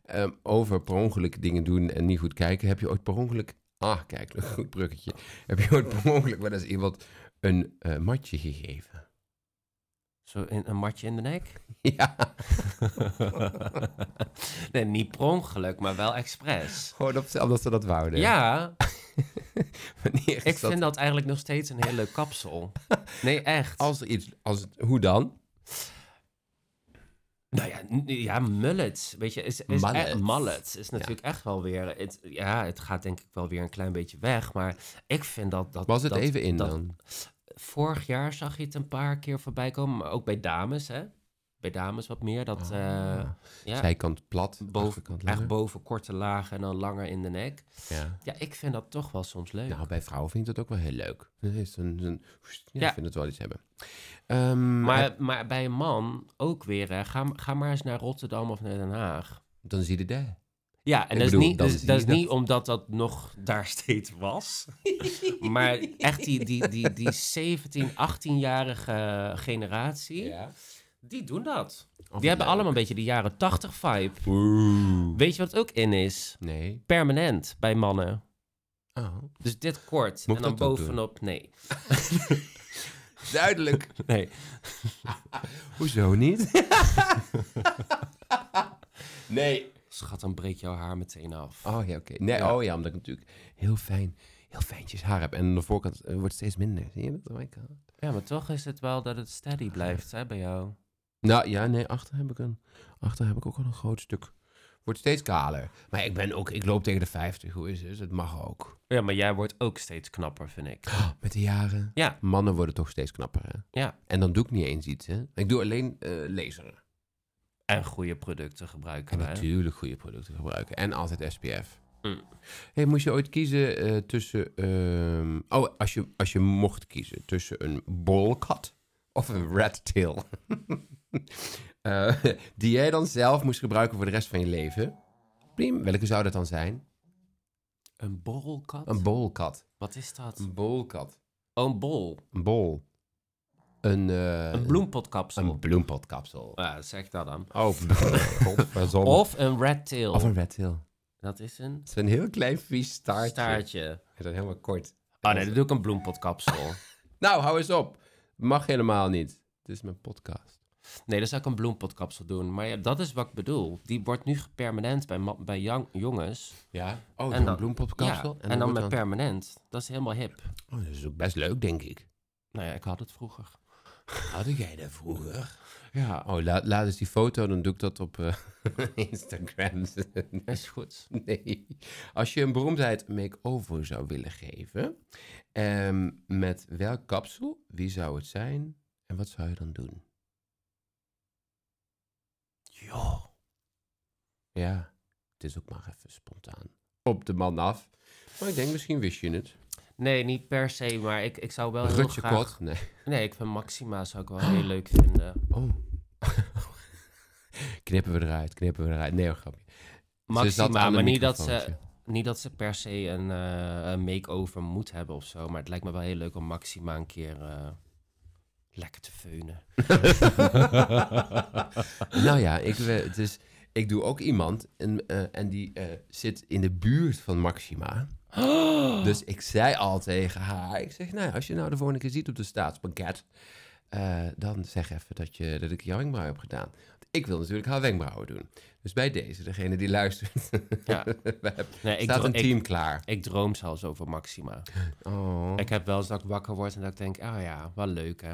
Ehm, over per ongeluk dingen doen en niet goed kijken. Heb je ooit per ongeluk... Ah, kijk, een goed bruggetje. Heb je ooit per ongeluk wel eens iemand een eh, matje gegeven? Zo in, een matje in de nek? ja, nee, niet per ongeluk, maar wel expres. gewoon op, omdat ze dat wouden. Ja, Wanneer ik dat? vind dat eigenlijk nog steeds een heel leuk kapsel. Nee, echt. Als er iets... Als, hoe dan? Nou ja, ja, mullet. Weet je, is, is Mullet. echt- mullet is natuurlijk echt wel weer. Het, ja, het gaat denk ik wel weer een klein beetje weg. Maar ik vind dat. dat Was het dat- even in dat- dan? Vorig jaar zag je het een paar keer voorbij komen. Maar ook bij dames, hè? Bij dames wat meer. Dat. Ah. ja, Zijkant plat, boven, achterkant echt langer. boven korte lagen en dan langer in de nek. Ja. Ja, ik vind dat toch wel soms leuk. Nou, bij vrouwen vind ik dat ook wel heel leuk. Is een, een, ja, vind het wel iets hebben. Ehm, maar, maar bij een man ook weer. Hè. Ga, ga maar eens naar Rotterdam of naar Den Haag. dan zie je de. Ja, en Ik dat, bedoel, is niet, dan dat, is- zie dat je is niet omdat dat nog daar steeds was. maar echt die, die, die, die 17, 18-jarige generatie, die doen dat. Of Die hebben leuk. allemaal een beetje die jaren 80 vibe. Oeh. Weet je wat ook in is? Nee. Permanent bij mannen. Oh, Dus dit kort Moet en dan bovenop nee. duidelijk. Nee. Hoezo niet? nee. Schat, dan breek jouw haar meteen af. Oh ja, oké. Nee, Ja. oh ja, omdat ik natuurlijk heel fijn, heel fijntjes haar heb. En aan de voorkant eh, wordt het steeds minder. Zie je dat? Oh my God. Ja, maar toch is het wel dat het steady blijft hè, bij jou. Nou ja, nee, achter heb ik een, achter heb ik ook al een groot stuk. Wordt steeds kaler. Maar ik ben ook, ik loop tegen de 50. Hoe is het? Het mag ook. Ja, maar jij wordt ook steeds knapper, vind ik. Met de jaren. Ja. Mannen worden toch steeds knapper, hè? Ja. En dan doe ik niet eens iets, hè? Ik doe alleen eh laseren. En goede producten gebruiken En wij. natuurlijk goede producten gebruiken. En altijd SPF. Mm. Hey, moest je ooit kiezen eh, tussen... ehm, oh, als je, als je mocht kiezen tussen een bowlcut of een red tail. Eh, die jij dan zelf moest gebruiken voor de rest van je leven. Prima. Welke zou dat dan zijn? Een borrelkat? Een bowlcut. Wat is dat? Een bowlcut. Oh, een bol. Een bol. Een, eh, Een bloempotkapsel. Een bloempotkapsel. Ja, zeg dat dan. Oh, godverdomme. Of een red tail. Of een red tail. Dat is een Het is een heel klein vies staartje. staartje. Het is helemaal kort. Oh nee, dan doe ik een bloempotkapsel. Nou, hou eens op. Mag helemaal niet. Het is mijn podcast. Nee, dan zou ik een bloempotkapsel doen. Maar ja, dat is wat ik bedoel. Die wordt nu permanent bij, bij jong- jongens. Ja? Oh, En dan- een bloempotkapsel? Ja, en, dan, met wordt permanent. Dat is helemaal hip. Oh, dat is ook best leuk, denk ik. Nou ja, ik had het vroeger. Hadden jij dat vroeger? Ja, Oh, laat, laat eens die foto, dan doe ik dat op eh, Instagram. is goed. nee. Als je een beroemdheid make-over zou willen geven, ehm, met welk kapsel, wie zou het zijn en wat zou je dan doen? Joh. Ja, het is ook maar even spontaan. Op de man af. Maar ik denk, misschien wist je het. Nee, niet per se, maar ik, ik zou wel heel Rutje graag... kot? Nee. Nee, ik vind Maxima zou ik wel heel leuk vinden. Oh. knippen we eruit, knippen we eruit. Nee, grapje. Maxima, maar niet dat, ze, niet dat ze per se een, eh, een make-over moet hebben of zo. Maar het lijkt me wel heel leuk om Maxima een keer eh, lekker te feunen. nou ja, ik, het is, ik doe ook iemand en, eh, en die eh, zit in de buurt van Maxima. Dus ik zei al tegen haar, ik zeg, nou als je nou de volgende keer ziet op de staatsbanket, eh, dan zeg even dat, je, dat ik jouw wenkbrauwen heb gedaan. Want ik wil natuurlijk haar wenkbrauwen doen. Dus bij deze, degene die luistert, Ja. we hebben, Nee, ik, staat een ik, team klaar. ik droom zelfs over Maxima. Oh. Ik heb wel eens dat ik wakker word en dat ik denk, oh ja, wel leuk hè.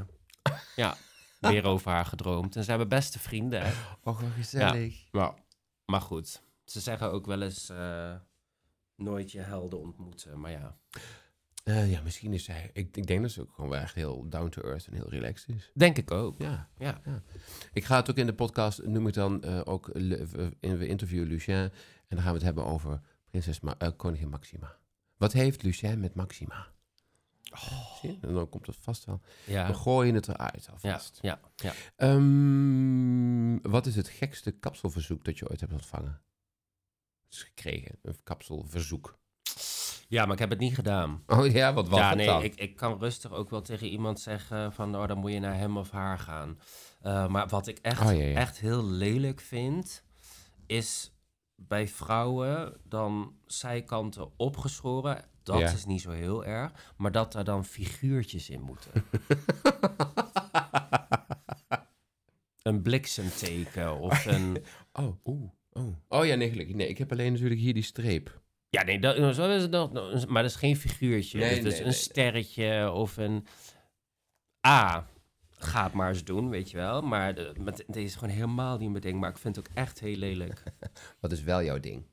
Ja, weer over haar gedroomd. En ze hebben beste vrienden hè. Oh, wat gezellig. Ja. Maar goed, ze zeggen ook wel eens eh, nooit je helden ontmoeten. Maar ja, Eh, ja, misschien is zij... Ik, ik denk dat ze ook gewoon wel echt heel down to earth en heel relaxed is. denk ik ook. Ja, Ja. Ik ga het ook in de podcast, noem ik dan eh, ook, in, we interviewen Lucien. En dan gaan we het hebben over prinses Ma koningin Maxima. Wat heeft Lucien met Maxima? Zie je? En dan komt het vast wel. Ja, We gooien het eruit ja, alvast. ja, ja. Ehm, wat is het gekste kapselverzoek dat je ooit hebt ontvangen? Dus gekregen, een kapselverzoek. ja, maar ik heb het niet gedaan. Oh ja, wat was ja, nee, dan? ik, ik kan rustig ook wel tegen iemand zeggen van, oh, dan moet je naar hem of haar gaan. Eh, maar wat ik echt, Oh, ja, ja. echt heel lelijk vind, is bij vrouwen dan zijkanten opgeschoren. Dat Ja. is niet zo heel erg, maar dat er dan figuurtjes in moeten. een bliksemteken of een... Oh, oeh, oh. Oh ja, nee, gelukkig. Nee, ik heb alleen natuurlijk hier die streep. Ja, nee, dat, zo is het nog. Maar dat is geen figuurtje. Nee, dus nee, een nee, sterretje of een... A, ga het maar eens doen, weet je wel. Maar deze is gewoon helemaal niet mijn ding. Maar ik vind het ook echt heel lelijk. Wat is wel jouw ding?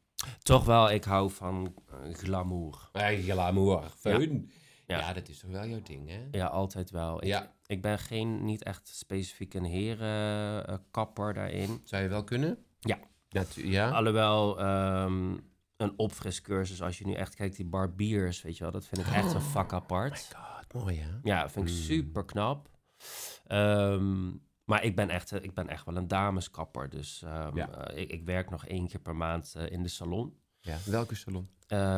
Toch wel, ik hou van eh, glamour. Eigen glamour. Feun. Ja. Ja. dat is toch wel jouw ding, hè? Ja, altijd wel. Ik, Ja. ik ben geen, niet echt specifiek een herenkapper daarin. Zou je wel kunnen? Ja. Ja, tu- ja? Alhoewel, ehm, een opfriscursus, als je nu echt kijkt, die barbiers, weet je wel. Dat vind ik echt een vak apart. God, mooi, hè? Ja, vind ik Mm. super knap. Ehm, maar ik ben, echt, eh, ik ben echt wel een dameskapper. Dus ehm, Ja. eh, ik, ik werk nog één keer per maand eh, in de salon. Ja. Welke salon?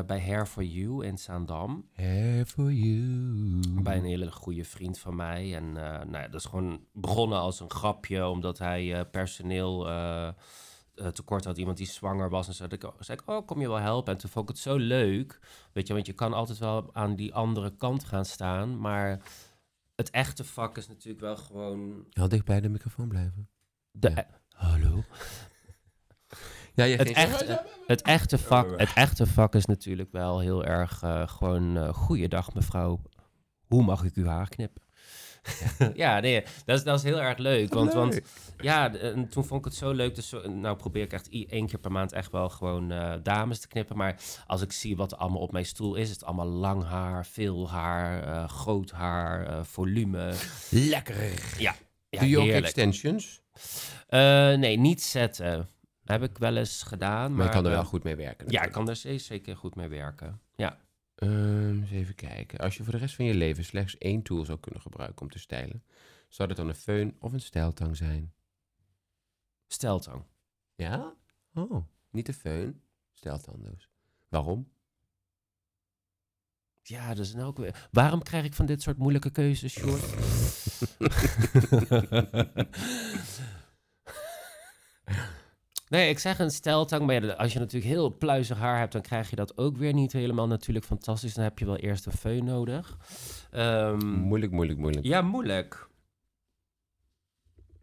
Bij Hair for You in Zaandam. Hair for you. Bij een hele goede vriend van mij. En nou ja, dat is gewoon begonnen als een grapje, omdat hij personeel tekort had, iemand die zwanger was en zo. Ik, zei ik, oh, kom je wel helpen? En toen vond ik het zo leuk, weet je, want je kan altijd wel aan die andere kant gaan staan, maar het echte vak is natuurlijk wel gewoon... Heel dicht bij de microfoon blijven. De, Ja. Hallo? Ja, je Het echte, het, echte vak, het echte vak is natuurlijk wel heel erg eh, gewoon... eh goeiedag mevrouw, hoe mag ik uw haar knippen? Ja, nee, dat is, dat is heel erg leuk. Want, want ja, en toen vond ik het zo leuk. Dus nou probeer ik echt één keer per maand echt wel gewoon eh, dames te knippen. Maar als ik zie wat er allemaal op mijn stoel is, het allemaal lang haar, veel haar, eh, groot haar, eh, volume. Lekker. Ja, ja Doe je ook extensions? Nee, niet zetten. Heb ik wel eens gedaan. Maar, Maar, je kan er wel goed mee werken. Ja, ik kan er zeker- zeker goed mee werken. Ja. Ehm, eens even kijken. Als je voor de rest van je leven slechts één tool zou kunnen gebruiken om te stijlen, zou dat dan een föhn of een stijltang zijn? Steltang. Ja? Oh, niet de föhn, stijltang dus. Waarom? Ja, dat is nou ook weer... Waarom krijg ik van dit soort moeilijke keuzes, Sjoerd? nee, ik zeg een steltang, maar ja, als je natuurlijk heel pluizig haar hebt, dan krijg je dat ook weer niet helemaal natuurlijk fantastisch. Dan heb je wel eerst een föhn nodig. Ehm, Moeilijk, moeilijk, moeilijk. ja, moeilijk.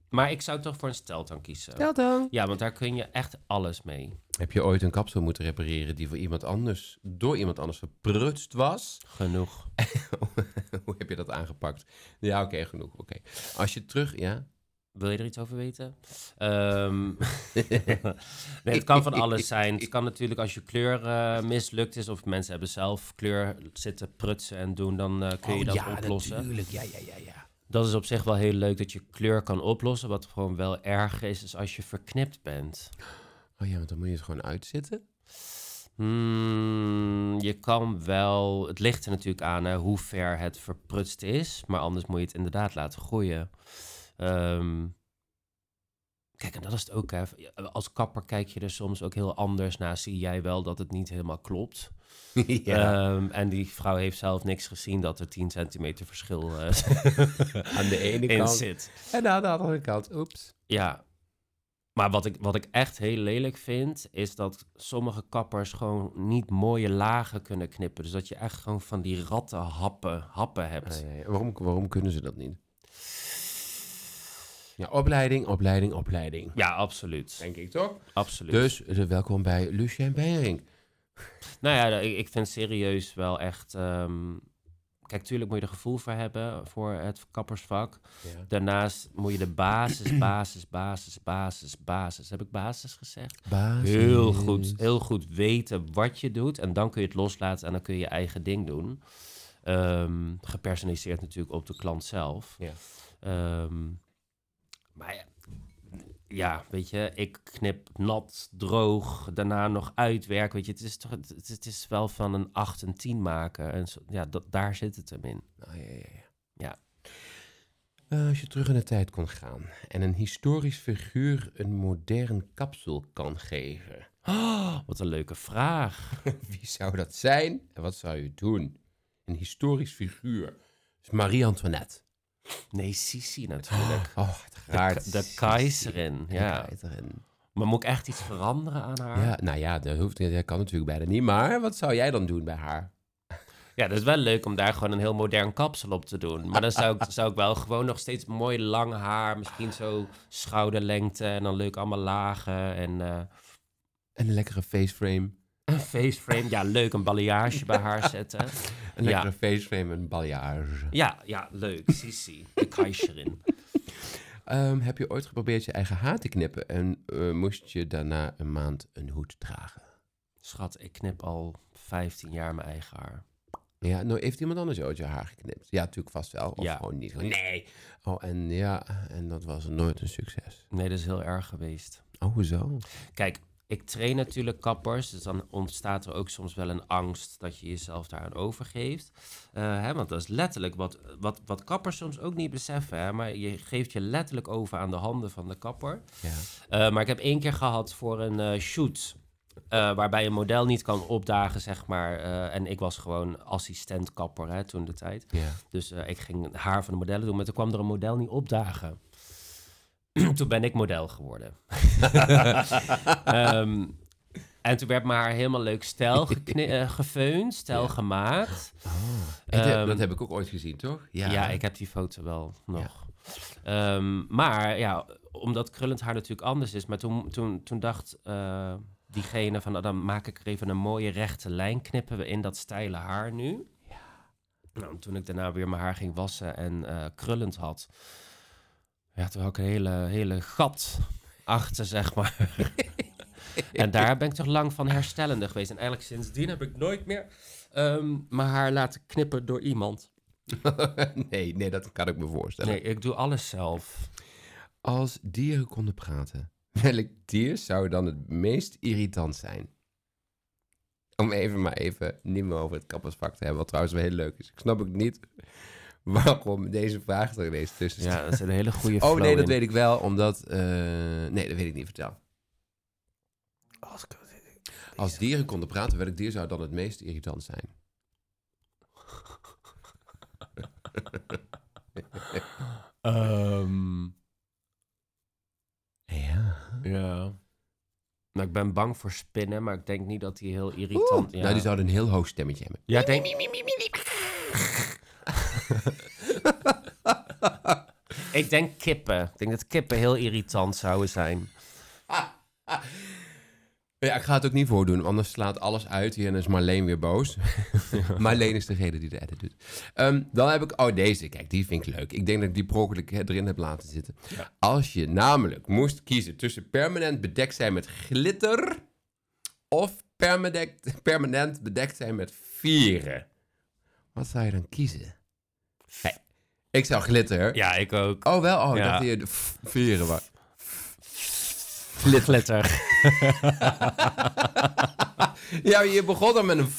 Maar ik zou toch voor een steltang kiezen. Stijltang! Ja, want daar kun je echt alles mee. Heb je ooit een kapsel moeten repareren die voor iemand anders, door iemand anders verprutst was? Genoeg. Hoe heb je dat aangepakt? Ja, oké, genoeg. Oké. Als je terug, ja. Wil je er iets over weten? Ehm, nee, het kan van alles zijn. Het kan natuurlijk als je kleur eh, mislukt is of mensen hebben zelf kleur zitten prutsen en doen, dan eh, kun je Oh, dat ja, oplossen. natuurlijk. Ja, ja, ja, ja. Dat is op zich wel heel leuk dat je kleur kan oplossen. Wat gewoon wel erg is, is als je verknipt bent. Oh ja, want dan moet je het gewoon uitzitten. Hmm, je kan wel. Het ligt er natuurlijk aan hè, hoe ver het verprutst is. Maar anders moet je het inderdaad laten groeien. Ehm, kijk, en dat is het ook. Hè. Als kapper kijk je er soms ook heel anders naar. Zie jij wel dat het niet helemaal klopt. ja. Ehm, en die vrouw heeft zelf niks gezien dat er 10 centimeter verschil eh, Aan de ene kant. zit. En aan de andere kant, oeps. Ja. Maar wat ik, wat ik echt heel lelijk vind, is dat sommige kappers gewoon niet mooie lagen kunnen knippen. Dus dat je echt gewoon van die rattenhappen happen hebt. Ja. Waarom, waarom kunnen ze dat niet? Ja, opleiding, opleiding, opleiding. Ja, absoluut. Denk ik toch? absoluut. Dus eh, welkom bij Lucien Beiring. Nou ja, ik, ik vind serieus wel echt... ehm, kijk, tuurlijk moet je er gevoel voor hebben voor het kappersvak. Ja. Daarnaast moet je de basis, basis, basis, basis, basis... Heb ik basis gezegd? Basis. Heel goed, heel goed weten wat je doet. En dan kun je het loslaten en dan kun je je eigen ding doen. Ehm, gepersonaliseerd natuurlijk op de klant zelf. Ja. Ehm, maar ja, ja, weet je, ik knip nat, droog, daarna nog uitwerken. Weet je, het is, toch, het, is- het is wel van een 8 en 10 maken. En zo, ja, dat, daar zit het hem in. Ah, ja, ja, ja. Ja. Eh, als je terug in de tijd kon gaan en een historisch figuur een modern kapsel kan geven, Oh, wat een leuke vraag. wie zou dat zijn en wat zou je doen? Een historisch figuur. Dus Marie-Antoinette. Nee, Sisi natuurlijk. Oh, het De, de keizerin, ja. Maar moet ik echt iets veranderen aan haar? Ja, nou ja, dat, hoeft, dat kan natuurlijk bijna niet. Maar wat zou jij dan doen bij haar? Ja, dat is wel leuk om daar gewoon een heel modern kapsel op te doen. Maar dan zou ik, zou ik wel gewoon nog steeds mooi lang haar, misschien zo schouderlengte en dan leuk allemaal lagen en eh, En een lekkere faceframe. een faceframe. Ja, leuk, een balayage bij haar zetten. Een Ja. lekkere faceframe en een balayage. Ja, ja, leuk. Sisi, de keizerin. Ehm, heb je ooit geprobeerd je eigen haar te knippen en eh, moest je daarna een maand een hoed dragen? Schat, ik knip al 15 jaar mijn eigen haar. Ja, nou heeft iemand anders ooit je haar geknipt? Ja, natuurlijk vast wel. Of Ja. gewoon niet. Nee. Oh, en ja, en dat was nooit een succes. Nee, dat is heel erg geweest. Oh, hoezo? Kijk, ik train natuurlijk kappers, dus dan ontstaat er ook soms wel een angst dat je jezelf daaraan overgeeft. Eh, hè, want dat is letterlijk wat, wat, wat kappers soms ook niet beseffen, hè, maar je geeft je letterlijk over aan de handen van de kapper. Ja. Eh, maar ik heb één keer gehad voor een eh, shoot. waarbij een model niet kan opdagen, zeg maar. en ik was gewoon assistent kapper hè, toen de tijd. Ja. Dus ik ging haar van de modellen doen, maar toen kwam er een model niet opdagen. toen ben ik model geworden. Ehm, en toen werd mijn haar helemaal leuk stijl eh, gefeund, stijl Ja. gemaakt. Heb- Ehm, dat heb ik ook ooit gezien, toch? Ja. ik heb die foto wel nog. Ehm, maar ja, omdat krullend haar natuurlijk anders is. Maar toen, toen, toen dacht eh, diegene van, nou, dan maak ik er even een mooie rechte lijn. Knippen we in dat steile haar nu. Nou, toen ik daarna weer mijn haar ging wassen en eh, krullend had. Ja, had ik een hele, hele gat achter, zeg maar. en daar ben ik toch lang van herstellende geweest. En eigenlijk sindsdien heb ik nooit meer ehm, mijn haar laten knippen door iemand. nee, nee, dat kan ik me voorstellen. Nee, ik doe alles zelf. Als dieren konden praten, welk dier zou dan het meest irritant zijn? Om even maar even niet meer over het kappersvak te hebben, wat trouwens wel heel leuk is. Ik snap ook niet waarom deze vraag er ineens tussen staat. Ja, dat is een hele goede oh flow nee, dat in. weet ik wel, omdat... eh, nee, dat weet ik niet, vertel. Als ik- Als dieren konden praten, welk dier zou dan het meest irritant zijn? Ehm, Ja. ja. Nou, ik ben bang voor spinnen, maar ik denk niet dat die heel irritant... ja. Nou, die zouden een heel hoog stemmetje hebben. Ja, denk... ik denk kippen. Ik denk dat kippen heel irritant zouden zijn. Ja, ik ga het ook niet voordoen, anders slaat alles uit hier en is Marleen weer boos. Marleen is degene die de edit doet. Ehm, dan heb ik, oh deze, kijk, die vind ik leuk. Ik denk dat ik die per ongeluk erin heb laten zitten. Ja. Als je namelijk moest kiezen tussen permanent bedekt zijn met glitter of permanent, permanent bedekt zijn met vieren. Wat zou je dan kiezen? Hey, ik zou glitter. Ja, ik ook. Oh wel, oh, ik dacht dat je vieren was. Glitter. Ja, je begon dan met een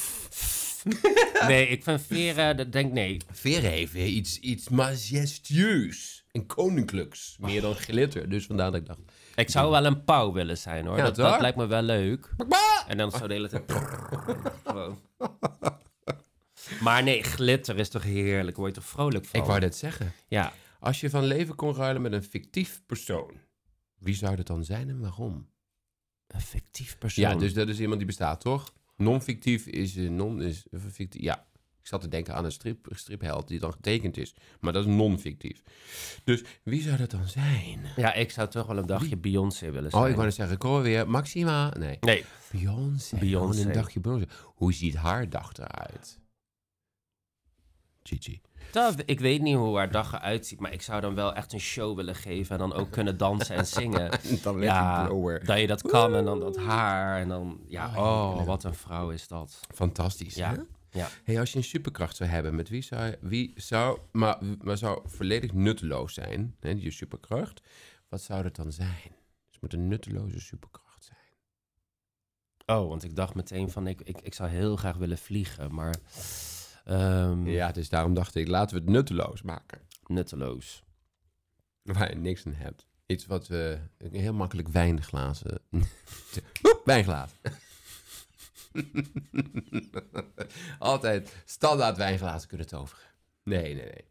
Nee, ik vind veren, dat denk nee. Veren heeft weer iets, iets majestueus en koninklijks. Meer dan glitter. Dus vandaar dat ik dacht... Ik zou wel een pauw willen zijn, hoor. Ja, dat, dat lijkt me wel leuk. En dan zo de hele tijd... Gewoon. Maar nee, glitter is toch heerlijk. Word je toch vrolijk van? Ik wou net zeggen. Ja, Als je van leven kon ruilen met een fictief persoon. Wie zou dat dan zijn en waarom? een fictief persoon. Ja, dus dat is iemand die bestaat, toch? Non-fictief is... eh, non is eh, fictief. Ja, ik zat te denken aan een strip, stripheld die dan getekend is. Maar dat is non-fictief. Dus wie zou dat dan zijn? Ja, ik zou toch wel een dagje Beyoncé willen zijn. Oh, ik wou net zeggen, hoor weer Maxima. Nee. Nee, Beyoncé. Beyoncé. Een dagje Beyoncé. Hoe ziet haar dag eruit? Gigi. dat, ik weet niet hoe haar dag eruit ziet, maar ik zou dan wel echt een show willen geven en dan ook kunnen dansen en zingen. Dan Ja, dat je dat kan en dan dat haar en dan, ja, Oh, wat een vrouw is dat. Fantastisch, Ja, hè? ja. Hey, als je een superkracht zou hebben, met wie zou, wie zou maar, maar zou volledig nutteloos zijn, hè, je superkracht, wat zou dat dan zijn? Het moet een nutteloze superkracht zijn. Oh, want ik dacht meteen van, ik, ik, ik zou heel graag willen vliegen, maar ehm, Ja, dus daarom dacht ik, laten we het nutteloos maken. nutteloos. Waar je niks aan hebt. Iets wat we heel makkelijk wijnglazen. Wijnglazen. Altijd standaard wijnglazen kunnen toveren. Nee, nee, nee.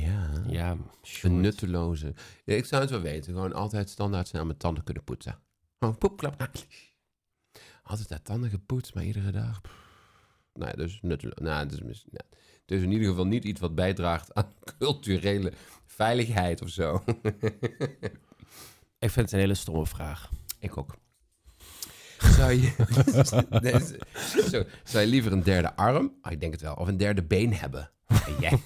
Ja, Ja, een nutteloze. Ja, ik zou het wel weten. Gewoon altijd standaard zijn aan mijn tanden kunnen poetsen. Gewoon poep, klap. Altijd uit tanden gepoetst, maar iedere dag. pff. Nou ja, dus nutteloos. Nou, is in ieder geval niet iets wat bijdraagt aan culturele veiligheid of zo. Ik vind het een hele stomme vraag. Ik ook. Zou je, zo, zou je liever een derde arm, ah, ik denk het wel, of een derde been hebben? En jij?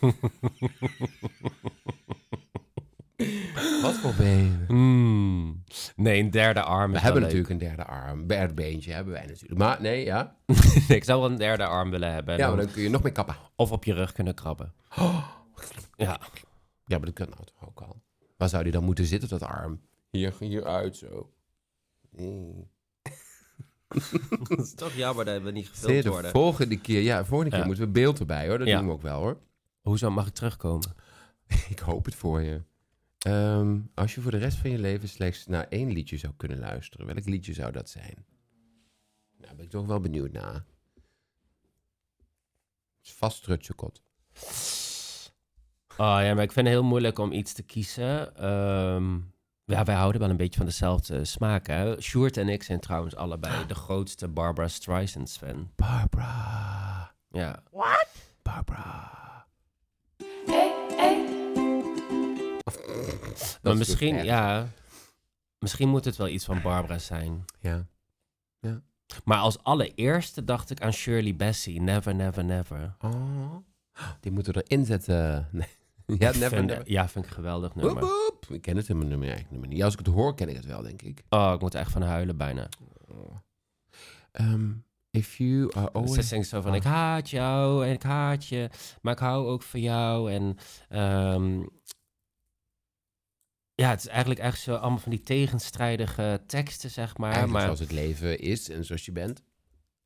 Wat voor been? Hmm. Nee, een derde arm We hebben leuk. natuurlijk een derde arm, een derde beentje hebben wij natuurlijk. Maar nee, ja. ik zou wel een derde arm willen hebben. en Ja, maar dan- kun je nog meer kappen. Of op je rug kunnen krabben. Ja, Ja, maar dat kan nou toch ook al. Waar zou die dan moeten zitten, dat arm? Hier, hieruit zo. Nee. dat is toch jammer dat we niet gefilmd de worden. volgende keer, ja, volgende keer Ja. moeten we beeld erbij hoor. Dat Ja. doen we ook wel hoor. Hoezo mag ik terugkomen? Ik hoop het voor je. Ehm, als je voor de rest van je leven slechts naar één liedje zou kunnen luisteren, welk liedje zou dat zijn? Nou, ben ik toch wel benieuwd naar. Het is vast Trutsekot. Oh ja, maar ik vind het heel moeilijk om iets te kiezen. Ehm, ja, wij houden wel een beetje van dezelfde smaak, hè. Sjoerd en ik zijn trouwens allebei de grootste Barbara Streisand fan. Barbara. Ja. Barbara. Maar is misschien, ja... Misschien moet het wel iets van Barbara zijn. Ja. Maar als allereerste dacht ik aan Shirley Bassey. Never, never, never. Oh. Die moeten we erin zetten. Nee. Ja, never, Vind- never. Ja, vind ik een geweldig nummer. Ik ken het helemaal nummer eigenlijk nummer niet. Ja, als ik het hoor, ken ik het wel, denk ik. Oh, ik moet echt van huilen bijna. Ehm, if you are Ze always... zingt zo van, Oh. ik haat jou en ik haat je, maar ik hou ook van jou. En ehm, ja, het is eigenlijk echt zo allemaal van die tegenstrijdige teksten, zeg maar. Eigenlijk maar zoals het leven is en zoals je bent.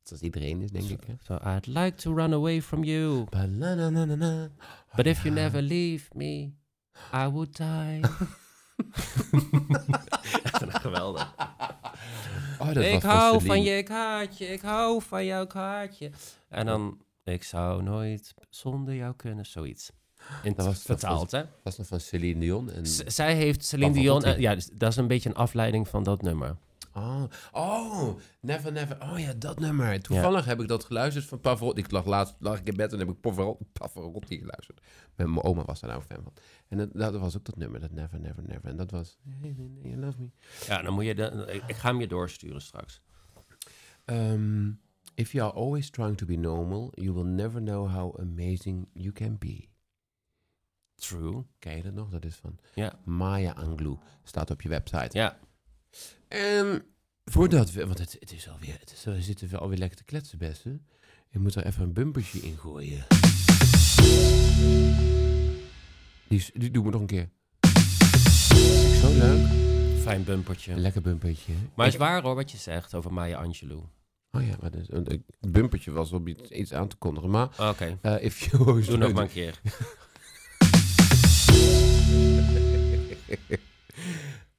Zoals iedereen is, denk ik. Hè? zo, I'd like to run away from you, la- na- na- na- na. but if you never leave me, I would die. Geweldig. Oh, dat ik hou van je, ik haat je, ik hou van jou, ik haat je. En dan, ik zou nooit zonder jou kunnen, zoiets. In Dat was- vertaald, hè? Dat was nog van Celine Dion. En... Z- zij heeft Celine. Dion... eh, ja, dus dat is een beetje een afleiding van dat nummer. Oh, oh, Never Never. Oh ja, dat nummer. Toevallig heb ik dat geluisterd van Pavarotti. Ik lag laatst lag ik in bed en heb ik Pavaro- Pavarotti geluisterd. Mijn mijn oma was daar nou fan van. En dat, dat was ook dat nummer, dat Never Never Never. En dat was... Hey, you love me. Ja, dan moet je... De, ik, ik ga hem je doorsturen straks. Um, if you are always trying to be normal, you will never know how amazing you can be. True. Ken je dat nog? Dat is van Ja. Maya Angelou. Staat op je website. Ja. Ehm, voordat we, want het, het is alweer, het is, we zitten wel alweer lekker te kletsen, beste. Ik moet er even een bumpertje in gooien. Die, is- die doen we nog een keer. Zo leuk. Fijn bumpertje. Lekker bumpertje. Maar het is waar hoor wat je zegt over Maya Angelou. Oh ja, maar dus, een een bumpertje was om iets, aan te kondigen. Maar Oké, eh, if you doe nog maar een keer.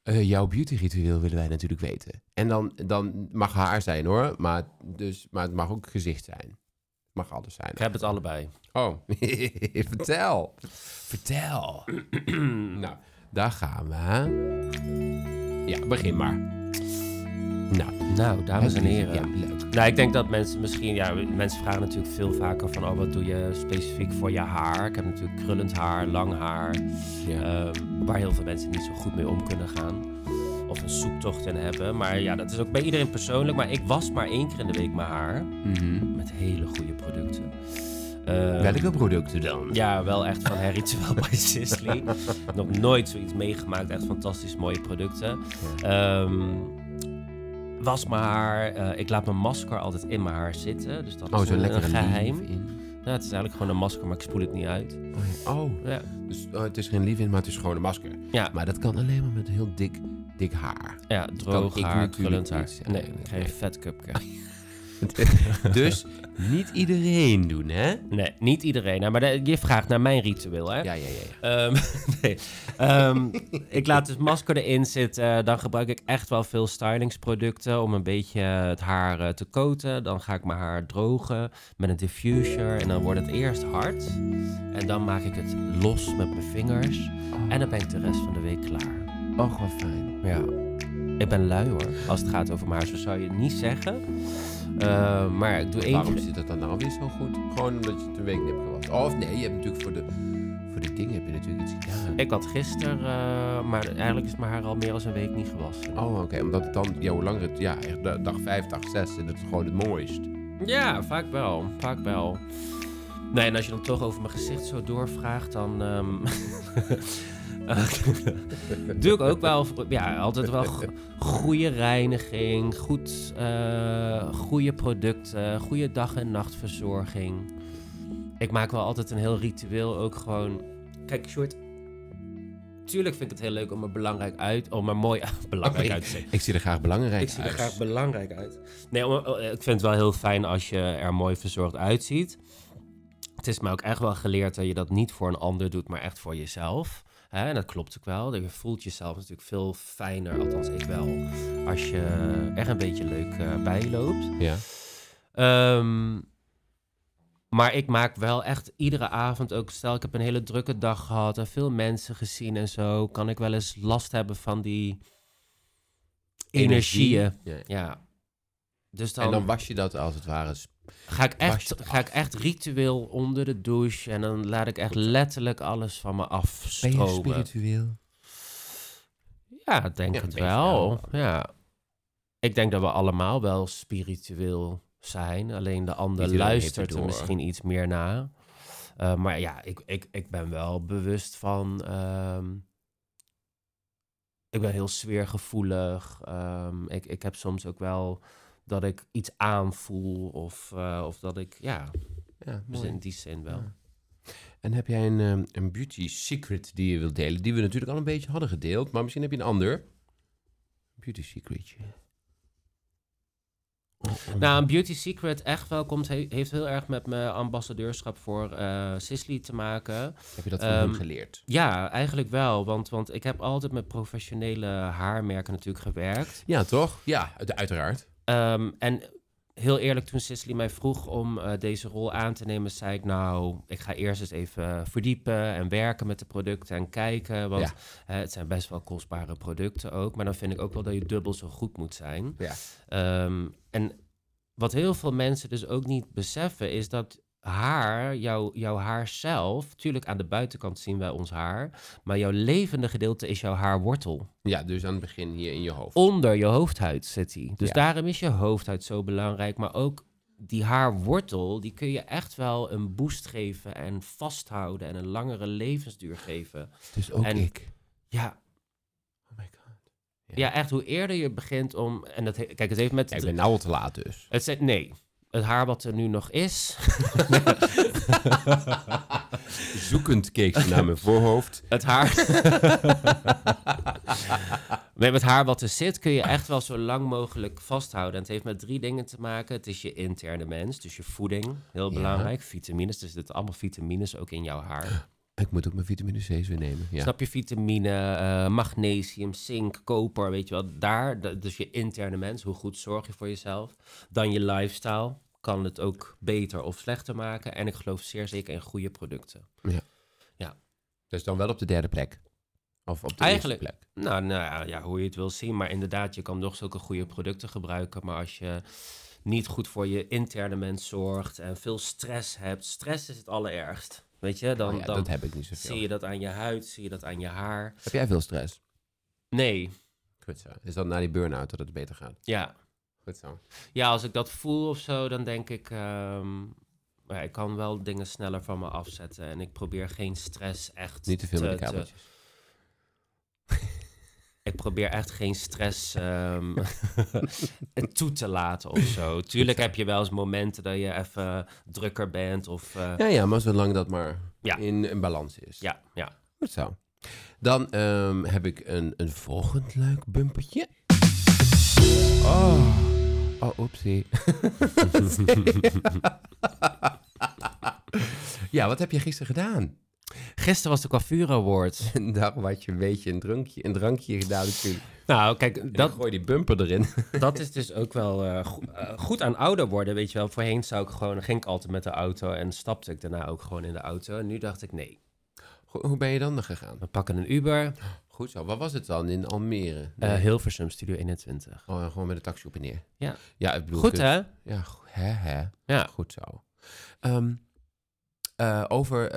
Eh, jouw beautyritueel willen wij natuurlijk weten. En dan, dan mag haar zijn hoor, maar, dus, maar het mag ook gezicht zijn. Mag alles zijn. Ik heb het allebei. Oh, vertel. Vertel. nou, daar gaan we. Ja, begin maar. Nou, Nou, dames en heren. Ja, leuk. Nou, ik denk dat mensen misschien... Ja, mensen vragen natuurlijk veel vaker van... Oh, wat doe je specifiek voor je haar? Ik heb natuurlijk krullend haar, lang haar. Ja. ehm, waar heel veel mensen niet zo goed mee om kunnen gaan. Of een zoektocht in hebben. Maar ja, dat is ook bij iedereen persoonlijk. Maar ik was maar één keer in de week mijn haar. Mhm. Met hele goede producten. Ehm, Welke producten dan? Ja, wel echt van Herrituel bij Sisley. Nog nooit zoiets meegemaakt. Echt fantastisch mooie producten. Ehm, was mijn haar. eh, ik laat mijn masker altijd in mijn haar zitten. Dus dat Oh, is zo een, geheim. in. Nou, het is eigenlijk gewoon een masker, maar ik spoel het niet uit. Oh, ja. oh, Ja, dus oh, het is geen lief in, maar het is gewoon een masker. ja, Maar dat kan alleen maar met heel dik, dik haar. ja droog haar, krullend haar. Nee, ik krijg een vet cupcake. dus niet iedereen doen, hè? Nee, niet iedereen. Nou, maar de- je vraagt naar mijn ritueel, hè? Ja, ja, ja. ja. Ehm, nee. Ehm, ik laat dus masker erin zitten. Dan gebruik ik echt wel veel stylingsproducten om een beetje het haar eh, te coaten. Dan ga ik mijn haar drogen met een diffuser. En dan wordt het eerst hard. En dan maak ik het los met mijn vingers. En dan ben ik de rest van de week klaar. Oh, wat fijn. Ja. Ik ben lui hoor, als het gaat over mijn haar. Zo zou je het niet zeggen. Eh, maar ik doe één Waarom zit dat dan nou weer zo goed? Gewoon omdat je het een week niet hebt gewassen. Of nee, je hebt natuurlijk voor de, voor de dingen heb je natuurlijk iets gedaan. Ik had gisteren, eh, maar eigenlijk is mijn haar al meer dan een week niet gewassen. Oh, oké. Omdat het dan, ja, hoe langer het, ja, echt da- dag 5, dag 6, en dat is gewoon het mooist. Ja, vaak wel. Vaak wel. Nee, en als je dan toch over mijn gezicht zo doorvraagt, dan. ehm, ik ook wel. Ja, altijd wel go- goede reiniging, goed, eh, goede producten, goede dag- en nachtverzorging. Ik maak wel altijd een heel ritueel ook gewoon. Kijk, short. Tuurlijk vind ik het heel leuk om er belangrijk uit, om er mooi belangrijk Oh, uit te zien. Ik zie er graag belangrijk Ik zie er uit. graag belangrijk uit. Nee, om- eh, ik vind het wel heel fijn als je er mooi verzorgd uitziet. Het is me ook echt wel geleerd dat je dat niet voor een ander doet, maar echt voor jezelf. Hè, en dat klopt ook wel. Je voelt jezelf natuurlijk veel fijner, althans ik wel, als je er een beetje leuk eh, bij loopt. Ja. Ehm, Maar ik maak wel echt iedere avond ook, stel ik heb een hele drukke dag gehad en veel mensen gezien en zo, kan ik wel eens last hebben van die energieën. Ja. Ja. Dus dan, En dan was je dat als het ware. Ga, ik echt, je het ga ik echt ritueel onder de douche en dan laat ik echt letterlijk alles van me afstromen. spiritueel? Ja, ik denk Ja, het denk je wel. wel. Ja. Ik denk dat we allemaal wel spiritueel zijn. Alleen de ander Iedereen luistert het er misschien iets meer na. Uh, maar ja, ik, ik, ik ben wel bewust van. ehm, ik ben heel sfeergevoelig. Ehm, ik, ik heb soms ook wel dat ik iets aanvoel. Of, uh, of dat ik, ja, Ja, dus in die zin wel. Ja. En heb jij een, ehm, een beauty secret die je wilt delen? Die we natuurlijk al een beetje hadden gedeeld, maar misschien heb je een ander. Beauty secretje. Oh, oh. Nou, een beauty secret echt wel komt, he- heeft heel erg met mijn ambassadeurschap voor eh Sisley te maken. heb je dat van hem ehm, geleerd? Ja, eigenlijk wel. Want, want ik heb altijd met professionele haarmerken natuurlijk gewerkt. Ja, toch? Ja, uit- uiteraard. Ehm, en heel eerlijk, toen Sisley mij vroeg om eh, deze rol aan te nemen, zei ik nou, ik ga eerst eens even verdiepen en werken met de producten en kijken. Want Ja. eh, het zijn best wel kostbare producten ook. Maar dan vind ik ook wel dat je dubbel zo goed moet zijn. Ja. Ehm, en wat heel veel mensen dus ook niet beseffen, is dat haar, jouw, jouw haar zelf, tuurlijk aan de buitenkant zien wij ons haar, maar jouw levende gedeelte is jouw haarwortel. ja, dus aan het begin hier in je hoofd. Onder je hoofdhuid zit die. Dus Ja. daarom is je hoofdhuid zo belangrijk, maar ook die haarwortel, die kun je echt wel een boost geven en vasthouden en een langere levensduur geven. Dus ook en- ik. Ja, Oh my god. ja, echt hoe eerder je begint om, en dat, he- kijk, het heeft met... Ja, ik ben nou al te laat dus. Het zegt nee. Het haar wat er nu nog is, Zoekend keek ze naar mijn voorhoofd. het haar. Met het haar wat er zit kun je echt wel zo lang mogelijk vasthouden. En het heeft met drie dingen te maken. Het is je interne mens, dus je voeding, heel Ja. belangrijk. Vitamines, dus er zitten allemaal vitamines ook in jouw haar. Ik moet ook mijn vitamine C's weer nemen. Ja. Snap je? Vitamine, eh, magnesium, zink, koper, weet je wel. Daar, da- dus je interne mens, hoe goed zorg je voor jezelf. Dan je lifestyle, kan het ook beter of slechter maken. En ik geloof zeer zeker in goede producten. Dus dan wel op de derde plek. Of op de Eigenlijk- eerste plek. Nou, nou ja, ja, hoe je het wil zien. Maar inderdaad, je kan nog zulke goede producten gebruiken. Maar als je niet goed voor je interne mens zorgt en veel stress hebt. Stress is het allerergst. Weet je, dan, Oh ja, dan dat heb ik niet zoveel. zie je dat aan je huid, zie je dat aan je haar. Heb jij veel stress? Nee, Goed zo. Is dat na die burn-out dat het beter gaat? ja. Goed zo. Ja, als ik dat voel of zo, dan denk ik... ehm, ja, ik kan wel dingen sneller van me afzetten. En ik probeer geen stress echt Niet te veel met de te- kabeltjes. Ik probeer echt geen stress ehm, toe te laten of zo. Tuurlijk heb je wel eens momenten dat je even drukker bent of... eh, Ja, ja, maar zolang dat maar Ja. in, in balans is. ja, ja. Goed zo. Dan ehm, heb ik een, een volgend leuk bumpertje. Oh, oh oepsie. ja, wat heb je gisteren gedaan? Gisteren was de coiffure award. Daarom had je een beetje een drankje, een drankje gedaan natuurlijk. Nou, kijk, Dan dat, gooi je die bumper erin. dat is dus ook wel eh, go- eh, goed aan ouder worden, weet je wel. Voorheen zou ik gewoon, ging ik altijd met de auto en stapte ik daarna ook gewoon in de auto. En nu dacht ik, nee, Go- Hoe ben je dan nog gegaan? we pakken een Uber. Goed zo. Wat was het dan in Almere? eh Hilversum, Studio 21. oh, gewoon met de taxi op en neer. Ja. Ja, ik bedoel... Goed, hè? Ja, hè, hè. Ja. Goed zo. Ehm, over.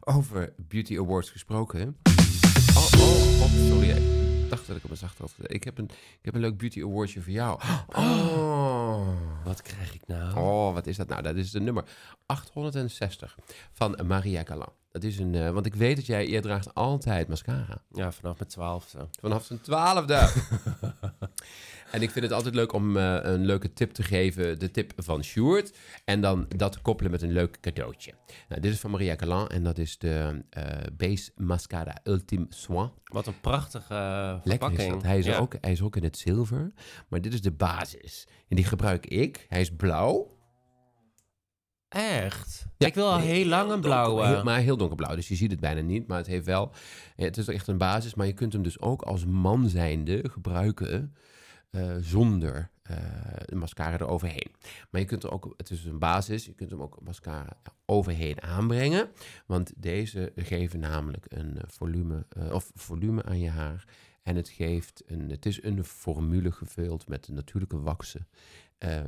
over Beauty Awards gesproken. Oh, oh, oh, sorry. Ik dacht dat ik op een zacht had. Ik heb een, ik heb een leuk Beauty Awardje voor jou. Oh. Wat krijg ik nou? Oh, wat is dat nou? Dat is de nummer 860 van Maria Galan. Dat is een, eh, want ik weet dat jij, jij draagt altijd mascara. Ja, vanaf mijn twaalfde. Vanaf zijn twaalfde. en ik vind het altijd leuk om eh, een leuke tip te geven. De tip van Sjoerd. En dan dat koppelen met een leuk cadeautje. Nou, dit is van Maria Calan. En dat is de eh, Base Mascara Ultime Soin. Wat een prachtige is verpakking. Hij is, Ja. ook, hij is ook in het zilver. Maar dit is de basis. En die gebruik ik. Hij is blauw. Echt? Ja. Ik wil al heel lang een blauwe. Maar heel donkerblauw, dus je ziet het bijna niet. Maar het heeft wel... Het is echt een basis, maar je kunt hem dus ook als man zijnde gebruiken... eh, zonder eh, de mascara eroverheen. Maar je kunt er ook, het is een basis, je kunt hem ook mascara overheen aanbrengen. Want deze geven namelijk een eh, volume, of volume aan je haar. En het geeft een, het is een formule gevuld met natuurlijke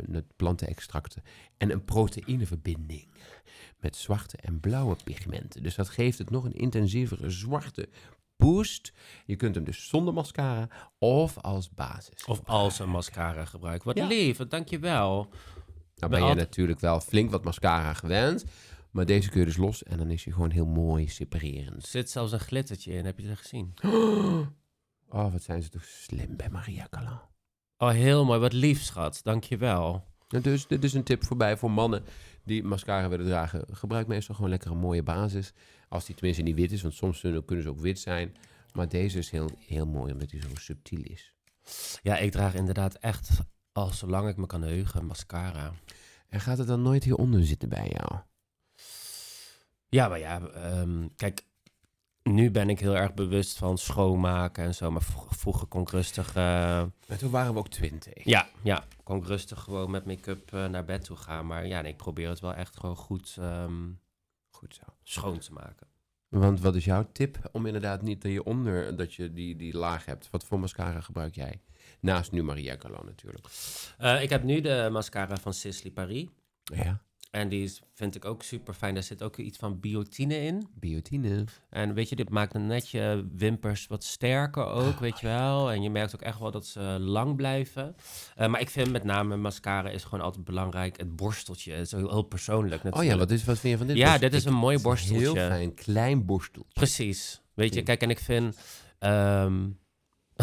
met plantenextracten en een proteïneverbinding met zwarte en blauwe pigmenten. Dus dat geeft het nog een intensievere zwarte boost. Je kunt hem dus zonder mascara of als basis. Of als een mascara gebruiken. Wat Ja. lief, dankjewel. Nou ben je natuurlijk wel flink wat mascara gewend. Maar deze kun je dus los en dan is hij gewoon heel mooi Er separerend. zit zelfs een glittertje in, heb je dat gezien? Oh, wat zijn ze toch slim bij Maria Callan. Oh, heel mooi. Wat lief, schat. Dankjewel. Dus dit is een tip voorbij voor mannen die mascara willen dragen. Gebruik meestal gewoon lekker een mooie basis. Als die tenminste niet wit is, want soms kunnen ze ook wit zijn. Maar deze is heel, heel mooi omdat hij zo subtiel is. Ja, ik draag inderdaad echt, al zolang ik me kan heugen, mascara. En gaat het dan nooit hieronder zitten bij jou? Ja, maar ja, ehm, kijk, nu ben ik heel erg bewust van schoonmaken en zo. Maar vro- vroeger kon ik rustig, eh, Maar toen waren we ook twintig. ja, ja, kon ik rustig gewoon met make-up eh, naar bed toe gaan. Maar ja, nee, ik probeer het wel echt gewoon goed ehm, Goed zo. schoon te maken. Want wat is jouw tip om inderdaad niet dat je onder dat je die, die laag hebt? Wat voor mascara gebruik jij? Naast nu Maria Callan natuurlijk. Eh, ik heb nu de mascara van Sisley Paris. Ja. En die is, vind ik ook super fijn. Daar zit ook iets van biotine in. Biotine. En weet je, dit maakt een netje wimpers wat sterker ook, weet je wel. En je merkt ook echt wel dat ze lang blijven. Eh, maar ik vind met name mascara is gewoon altijd belangrijk. Het borsteltje het is heel, heel persoonlijk Oh natuurlijk. ja, wat, is, wat vind je van dit? Ja, dit is een mooi borsteltje. Heel fijn, klein borsteltje. Precies. Weet je, kijk, en ik vind... ehm,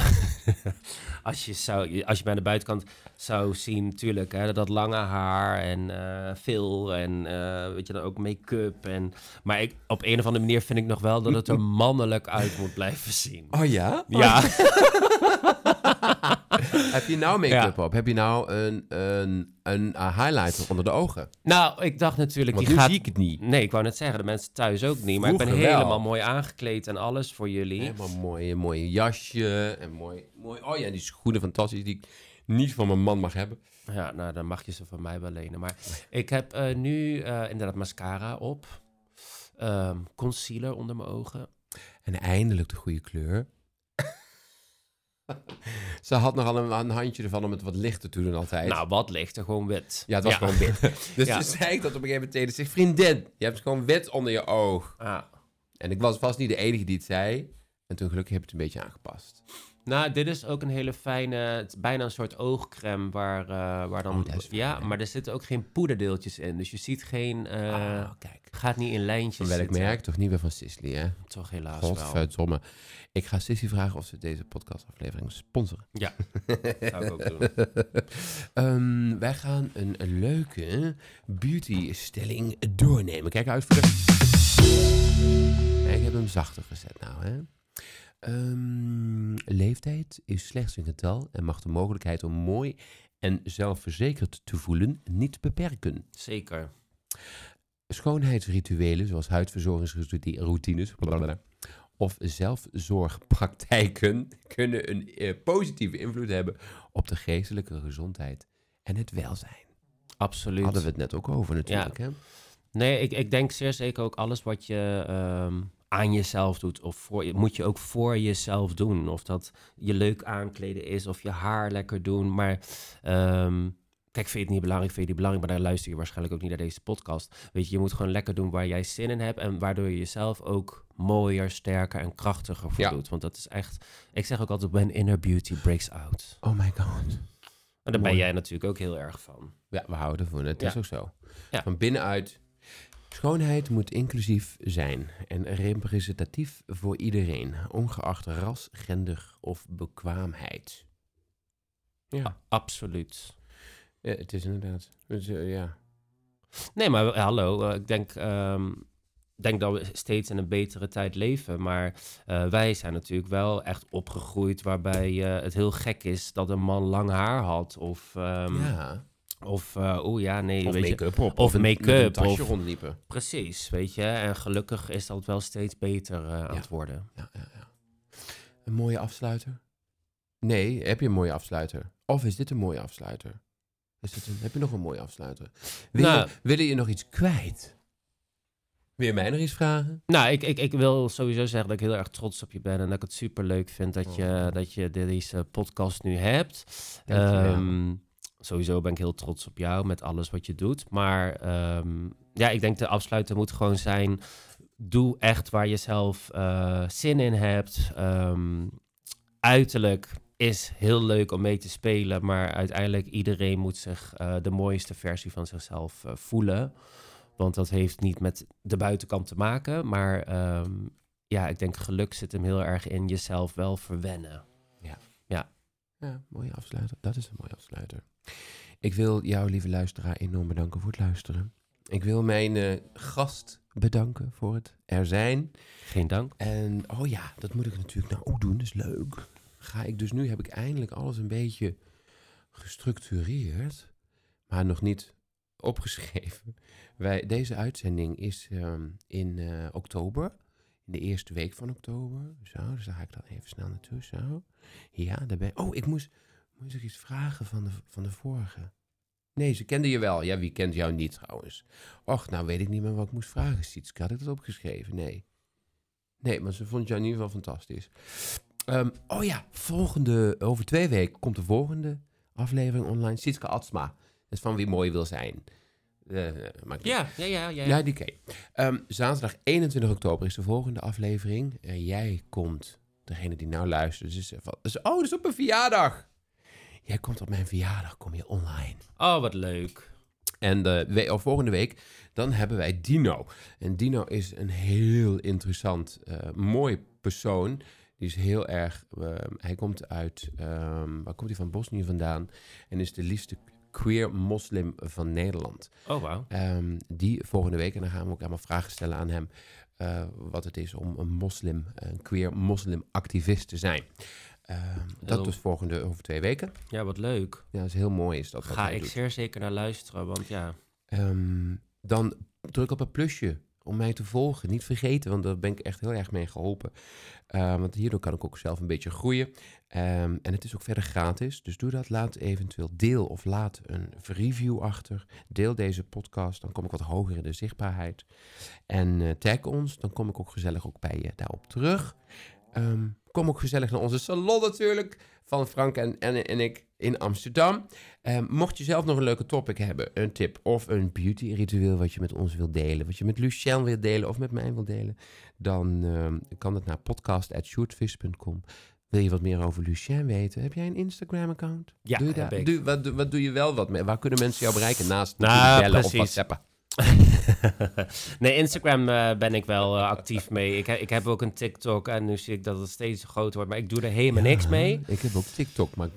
als, je zou, als je bij de buitenkant zou zien, natuurlijk, hè, dat lange haar en eh, veel en eh, weet je dan ook make-up. En, maar ik, op een of andere manier vind ik nog wel dat het er mannelijk uit moet blijven zien. Oh ja? Ja, Heb je nou make-up op? Heb je nou een, een, een eh, highlighter onder de ogen? nou, ik dacht natuurlijk, Want die nu gaat... zie ik het niet. Nee, ik wou net zeggen, de mensen thuis ook niet. Maar ik ben wel. helemaal mooi aangekleed en alles voor jullie. Helemaal mooi, mooi jasje en mooi, mooi... Oh ja, die schoenen fantastisch die ik niet van mijn man mag hebben. Ja, nou, dan mag je ze van mij wel lenen. Maar ik heb eh, nu eh, inderdaad mascara op. Ehm, concealer onder mijn ogen. En eindelijk de goede kleur. Ze had nogal een, een handje ervan om het wat lichter te doen altijd. Nou, wat lichter, gewoon wit. ja, het was gewoon wit. Dus Ja. toen zei ik dat op een gegeven moment tegen. Zeg, vriendin, je hebt gewoon wit onder je oog. Ah. En ik was vast niet de enige die het zei. En toen gelukkig heb ik het een beetje aangepast. Nou, dit is ook een hele fijne, het is bijna een soort oogcrème waar, eh, waar dan... Oh, dat ja, maar er zitten ook geen poederdeeltjes in. Dus je ziet geen, eh, ah, kijk. gaat niet in lijntjes welk merk? Toch niet weer van Sisley, hè? Toch helaas wel. Godverdomme. Ik ga Sissy vragen of ze deze podcastaflevering sponsoren. Ja, zou ik ook doen. Ehm, wij gaan een, een leuke beauty-stelling doornemen. Kijk uit voor de... Ik heb hem zachter gezet nou, hè. Ehm, leeftijd is slechts een getal en mag de mogelijkheid om mooi en zelfverzekerd te voelen niet beperken. Zeker. Schoonheidsrituelen zoals huidverzorgingsroutines blablabla, of zelfzorgpraktijken kunnen een eh, positieve invloed hebben op de geestelijke gezondheid en het welzijn. Absoluut. Hadden we het net ook over natuurlijk. Hè? Nee, ik, ik denk zeer zeker ook alles wat je ehm, aan jezelf doet. Of voor, je- moet je ook voor jezelf doen. Of dat je leuk aankleden is. Of je haar lekker doen. Maar ehm, kijk, vind je het niet belangrijk? Vind je het niet belangrijk? Maar dan luister je waarschijnlijk ook niet naar deze podcast. Weet je, je moet gewoon lekker doen waar jij zin in hebt. En waardoor je jezelf ook mooier, sterker en krachtiger voor Ja. doet. Want dat is echt... Ik zeg ook altijd, when inner beauty breaks out. Oh my god. En daar ben jij natuurlijk ook heel erg van. Ja, we houden ervan. Het is Ja. ook zo. Ja. Van binnenuit. Schoonheid moet inclusief zijn en representatief voor iedereen, ongeacht ras, gender of bekwaamheid. Ja, Absoluut. ja, het is inderdaad. Is, eh, ja. Nee, maar eh, hallo, eh, ik denk, ehm, denk dat we steeds in een betere tijd leven. Maar eh, wij zijn natuurlijk wel echt opgegroeid waarbij eh, het heel gek is dat een man lang haar had. Of, ehm, ja. Of eh, oeh ja, nee, Of je. make-up op. of make-up, tasje of- rondliepen. Precies, weet je. En gelukkig is dat wel steeds beter eh, aan Ja. het worden. Ja, ja, ja. Een mooie afsluiter? Nee, heb je een mooie afsluiter? Of is dit een mooie afsluiter? Is dit een, heb je nog een mooie afsluiter? Wil, Nou. je, wil je nog iets kwijt? Wil je mij nog iets vragen? Nou, ik, ik, ik wil sowieso zeggen dat ik heel erg trots op je ben. En dat ik het super leuk vind dat je, Oh. dat je deze podcast nu hebt. Dankjewel. Ehm, sowieso ben ik heel trots op jou met alles wat je doet. Maar ehm, ja, ik denk de afsluiter moet gewoon zijn... Doe echt waar je zelf eh, zin in hebt. Ehm, uiterlijk is heel leuk om mee te spelen. Maar uiteindelijk iedereen moet zich eh, de mooiste versie van zichzelf eh, voelen. Want dat heeft niet met de buitenkant te maken. Maar ehm, ja, ik denk geluk zit hem heel erg in jezelf wel verwennen. Ja, mooie afsluiter. Dat is een mooie afsluiter. Ik wil jou, lieve luisteraar, enorm bedanken voor het luisteren. Ik wil mijn eh, gast bedanken voor het er zijn. Geen dank. En, oh ja, dat moet ik natuurlijk nou ook doen. Dat is leuk. Ga ik dus nu, heb ik eindelijk alles een beetje gestructureerd, maar nog niet opgeschreven. Wij, deze uitzending is ehm, in eh, oktober, in de eerste week van oktober. Zo, dus daar ga ik dan even snel naartoe. Zo. Ja, daar ben Oh, ik moest, moest ik iets vragen van de, van de vorige. Nee, ze kende je wel. Ja, wie kent jou niet trouwens? Och, nou weet ik niet meer wat ik moest vragen, Sietske. Had ik dat opgeschreven? Nee. Nee, maar ze vond jou in ieder geval fantastisch. Ehm, oh ja, volgende, over twee weken komt de volgende aflevering online. Sietske Atsma. Dat is van Wie Mooi Wil Zijn. Eh, Ja, ja, ja. ja. ja, die ken je. Ehm, zaterdag 21 oktober is de volgende aflevering. En jij komt, degene die nou luistert, dus, van, dus, oh, dat is op mijn verjaardag. Jij komt op mijn verjaardag, kom je online. Oh, wat leuk. En de we- of volgende week, dan hebben wij Dino. En Dino is een heel interessant, eh, mooi persoon. Die is heel erg, eh, hij komt uit, ehm, waar komt hij van? Bosnië vandaan. En is de liefste queer moslim van Nederland. Oh, wauw. Ehm, die volgende week, en dan gaan we ook allemaal vragen stellen aan hem. eh, wat het is om een moslim, een queer moslim activist te zijn. Ehm, dat dus volgende over twee weken. Ja, wat leuk. Ja, dat is heel mooi is dat. Ga ik doet. zeer zeker naar luisteren, want ja... Ehm, dan druk op het plusje om mij te volgen. Niet vergeten, want daar ben ik echt heel erg mee geholpen. Ehm, want hierdoor kan ik ook zelf een beetje groeien. En het is ook verder gratis. Dus doe dat. Laat eventueel deel of laat een review achter. Deel deze podcast. Dan kom ik wat hoger in de zichtbaarheid. En eh, tag ons. Dan kom ik ook gezellig ook bij je daarop terug. Ehm, kom ook gezellig naar onze salon natuurlijk. Van Frank en, en, en ik in Amsterdam. Ehm, mocht je zelf nog een leuke topic hebben, een tip of een beauty ritueel wat je met ons wilt delen, wat je met Lucien wilt delen of met mij wilt delen, dan ehm, kan dat naar podcast.shortfish.com. Wil je wat meer over Lucien weten? Heb jij een Instagram-account? Ja, doe je daar- doe- wat, doe- wat doe je wel wat mee? Waar kunnen mensen jou bereiken naast Nou, bellen of precies. whatsappen? nee, Instagram eh, ben ik wel eh, actief mee. Ik, he- ik heb ook een TikTok en nu zie ik dat het steeds groter wordt. Maar ik doe er helemaal niks mee. Ik heb ook TikTok, maar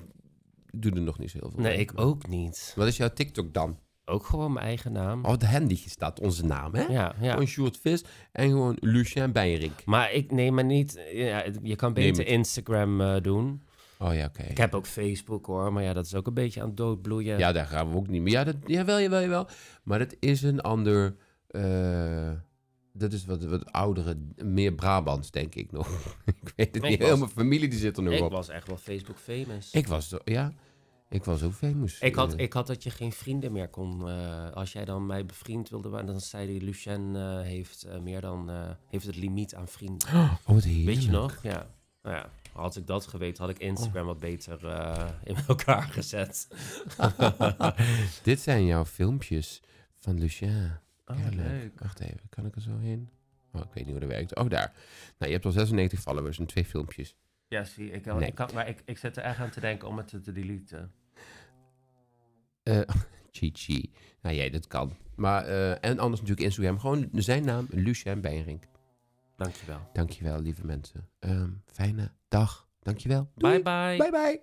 ik doe er nog niet zo heel veel Nee, mee. ik ook niet. Wat is jouw TikTok dan? Ook gewoon mijn eigen naam. Oh, de handy staat onze naam, hè? Ja, ja. Gewoon Sjoerd Vis en gewoon Lucien Beijerink. Maar ik neem maar niet... Ja, je kan beter. Instagram eh, doen. Oh ja, oké. Ik heb ook Facebook hoor, maar ja, dat is ook een beetje aan het doodbloeien. Ja, daar gaan we ook niet meer. Ja, dat, jawel, jawel, jawel. Maar dat is een ander... eh, dat is wat, wat oudere, meer Brabants, denk ik nog. ik weet het Ik niet. was- Heel mijn familie die zit er nog ik op. was echt wel Facebook famous. Ik was, ja, ik was ook famous. Ik had, Eh, ik had dat je geen vrienden meer kon. eh, als jij dan mij bevriend wilde worden, dan zei die Lucien heeft meer dan heeft het limiet aan vrienden. Oh, wat heerlijk. Weet je nog? Ja. Nou ja, had ik dat geweten, had ik Instagram wat beter eh, in elkaar gezet. Dit zijn jouw filmpjes van Lucien. Oh, Heerlijk. leuk. Wacht even, kan ik er zo heen? Oh, ik weet niet hoe dat werkt. Oh, daar. Nou, je hebt al 96 followers en twee filmpjes. Ja, zie, ik, Nee. ik kan, maar ik, ik zit er echt aan te denken om het te, te deleten. Eh Chi-Chi. Nou, jij, dat kan. Maar, eh, en anders natuurlijk Instagram. Gewoon zijn naam, Lucien Beinrink. Dankjewel. Dankjewel, lieve mensen. Ehm, fijne dag. Dankjewel. Doei. Bye bye. Bye bye.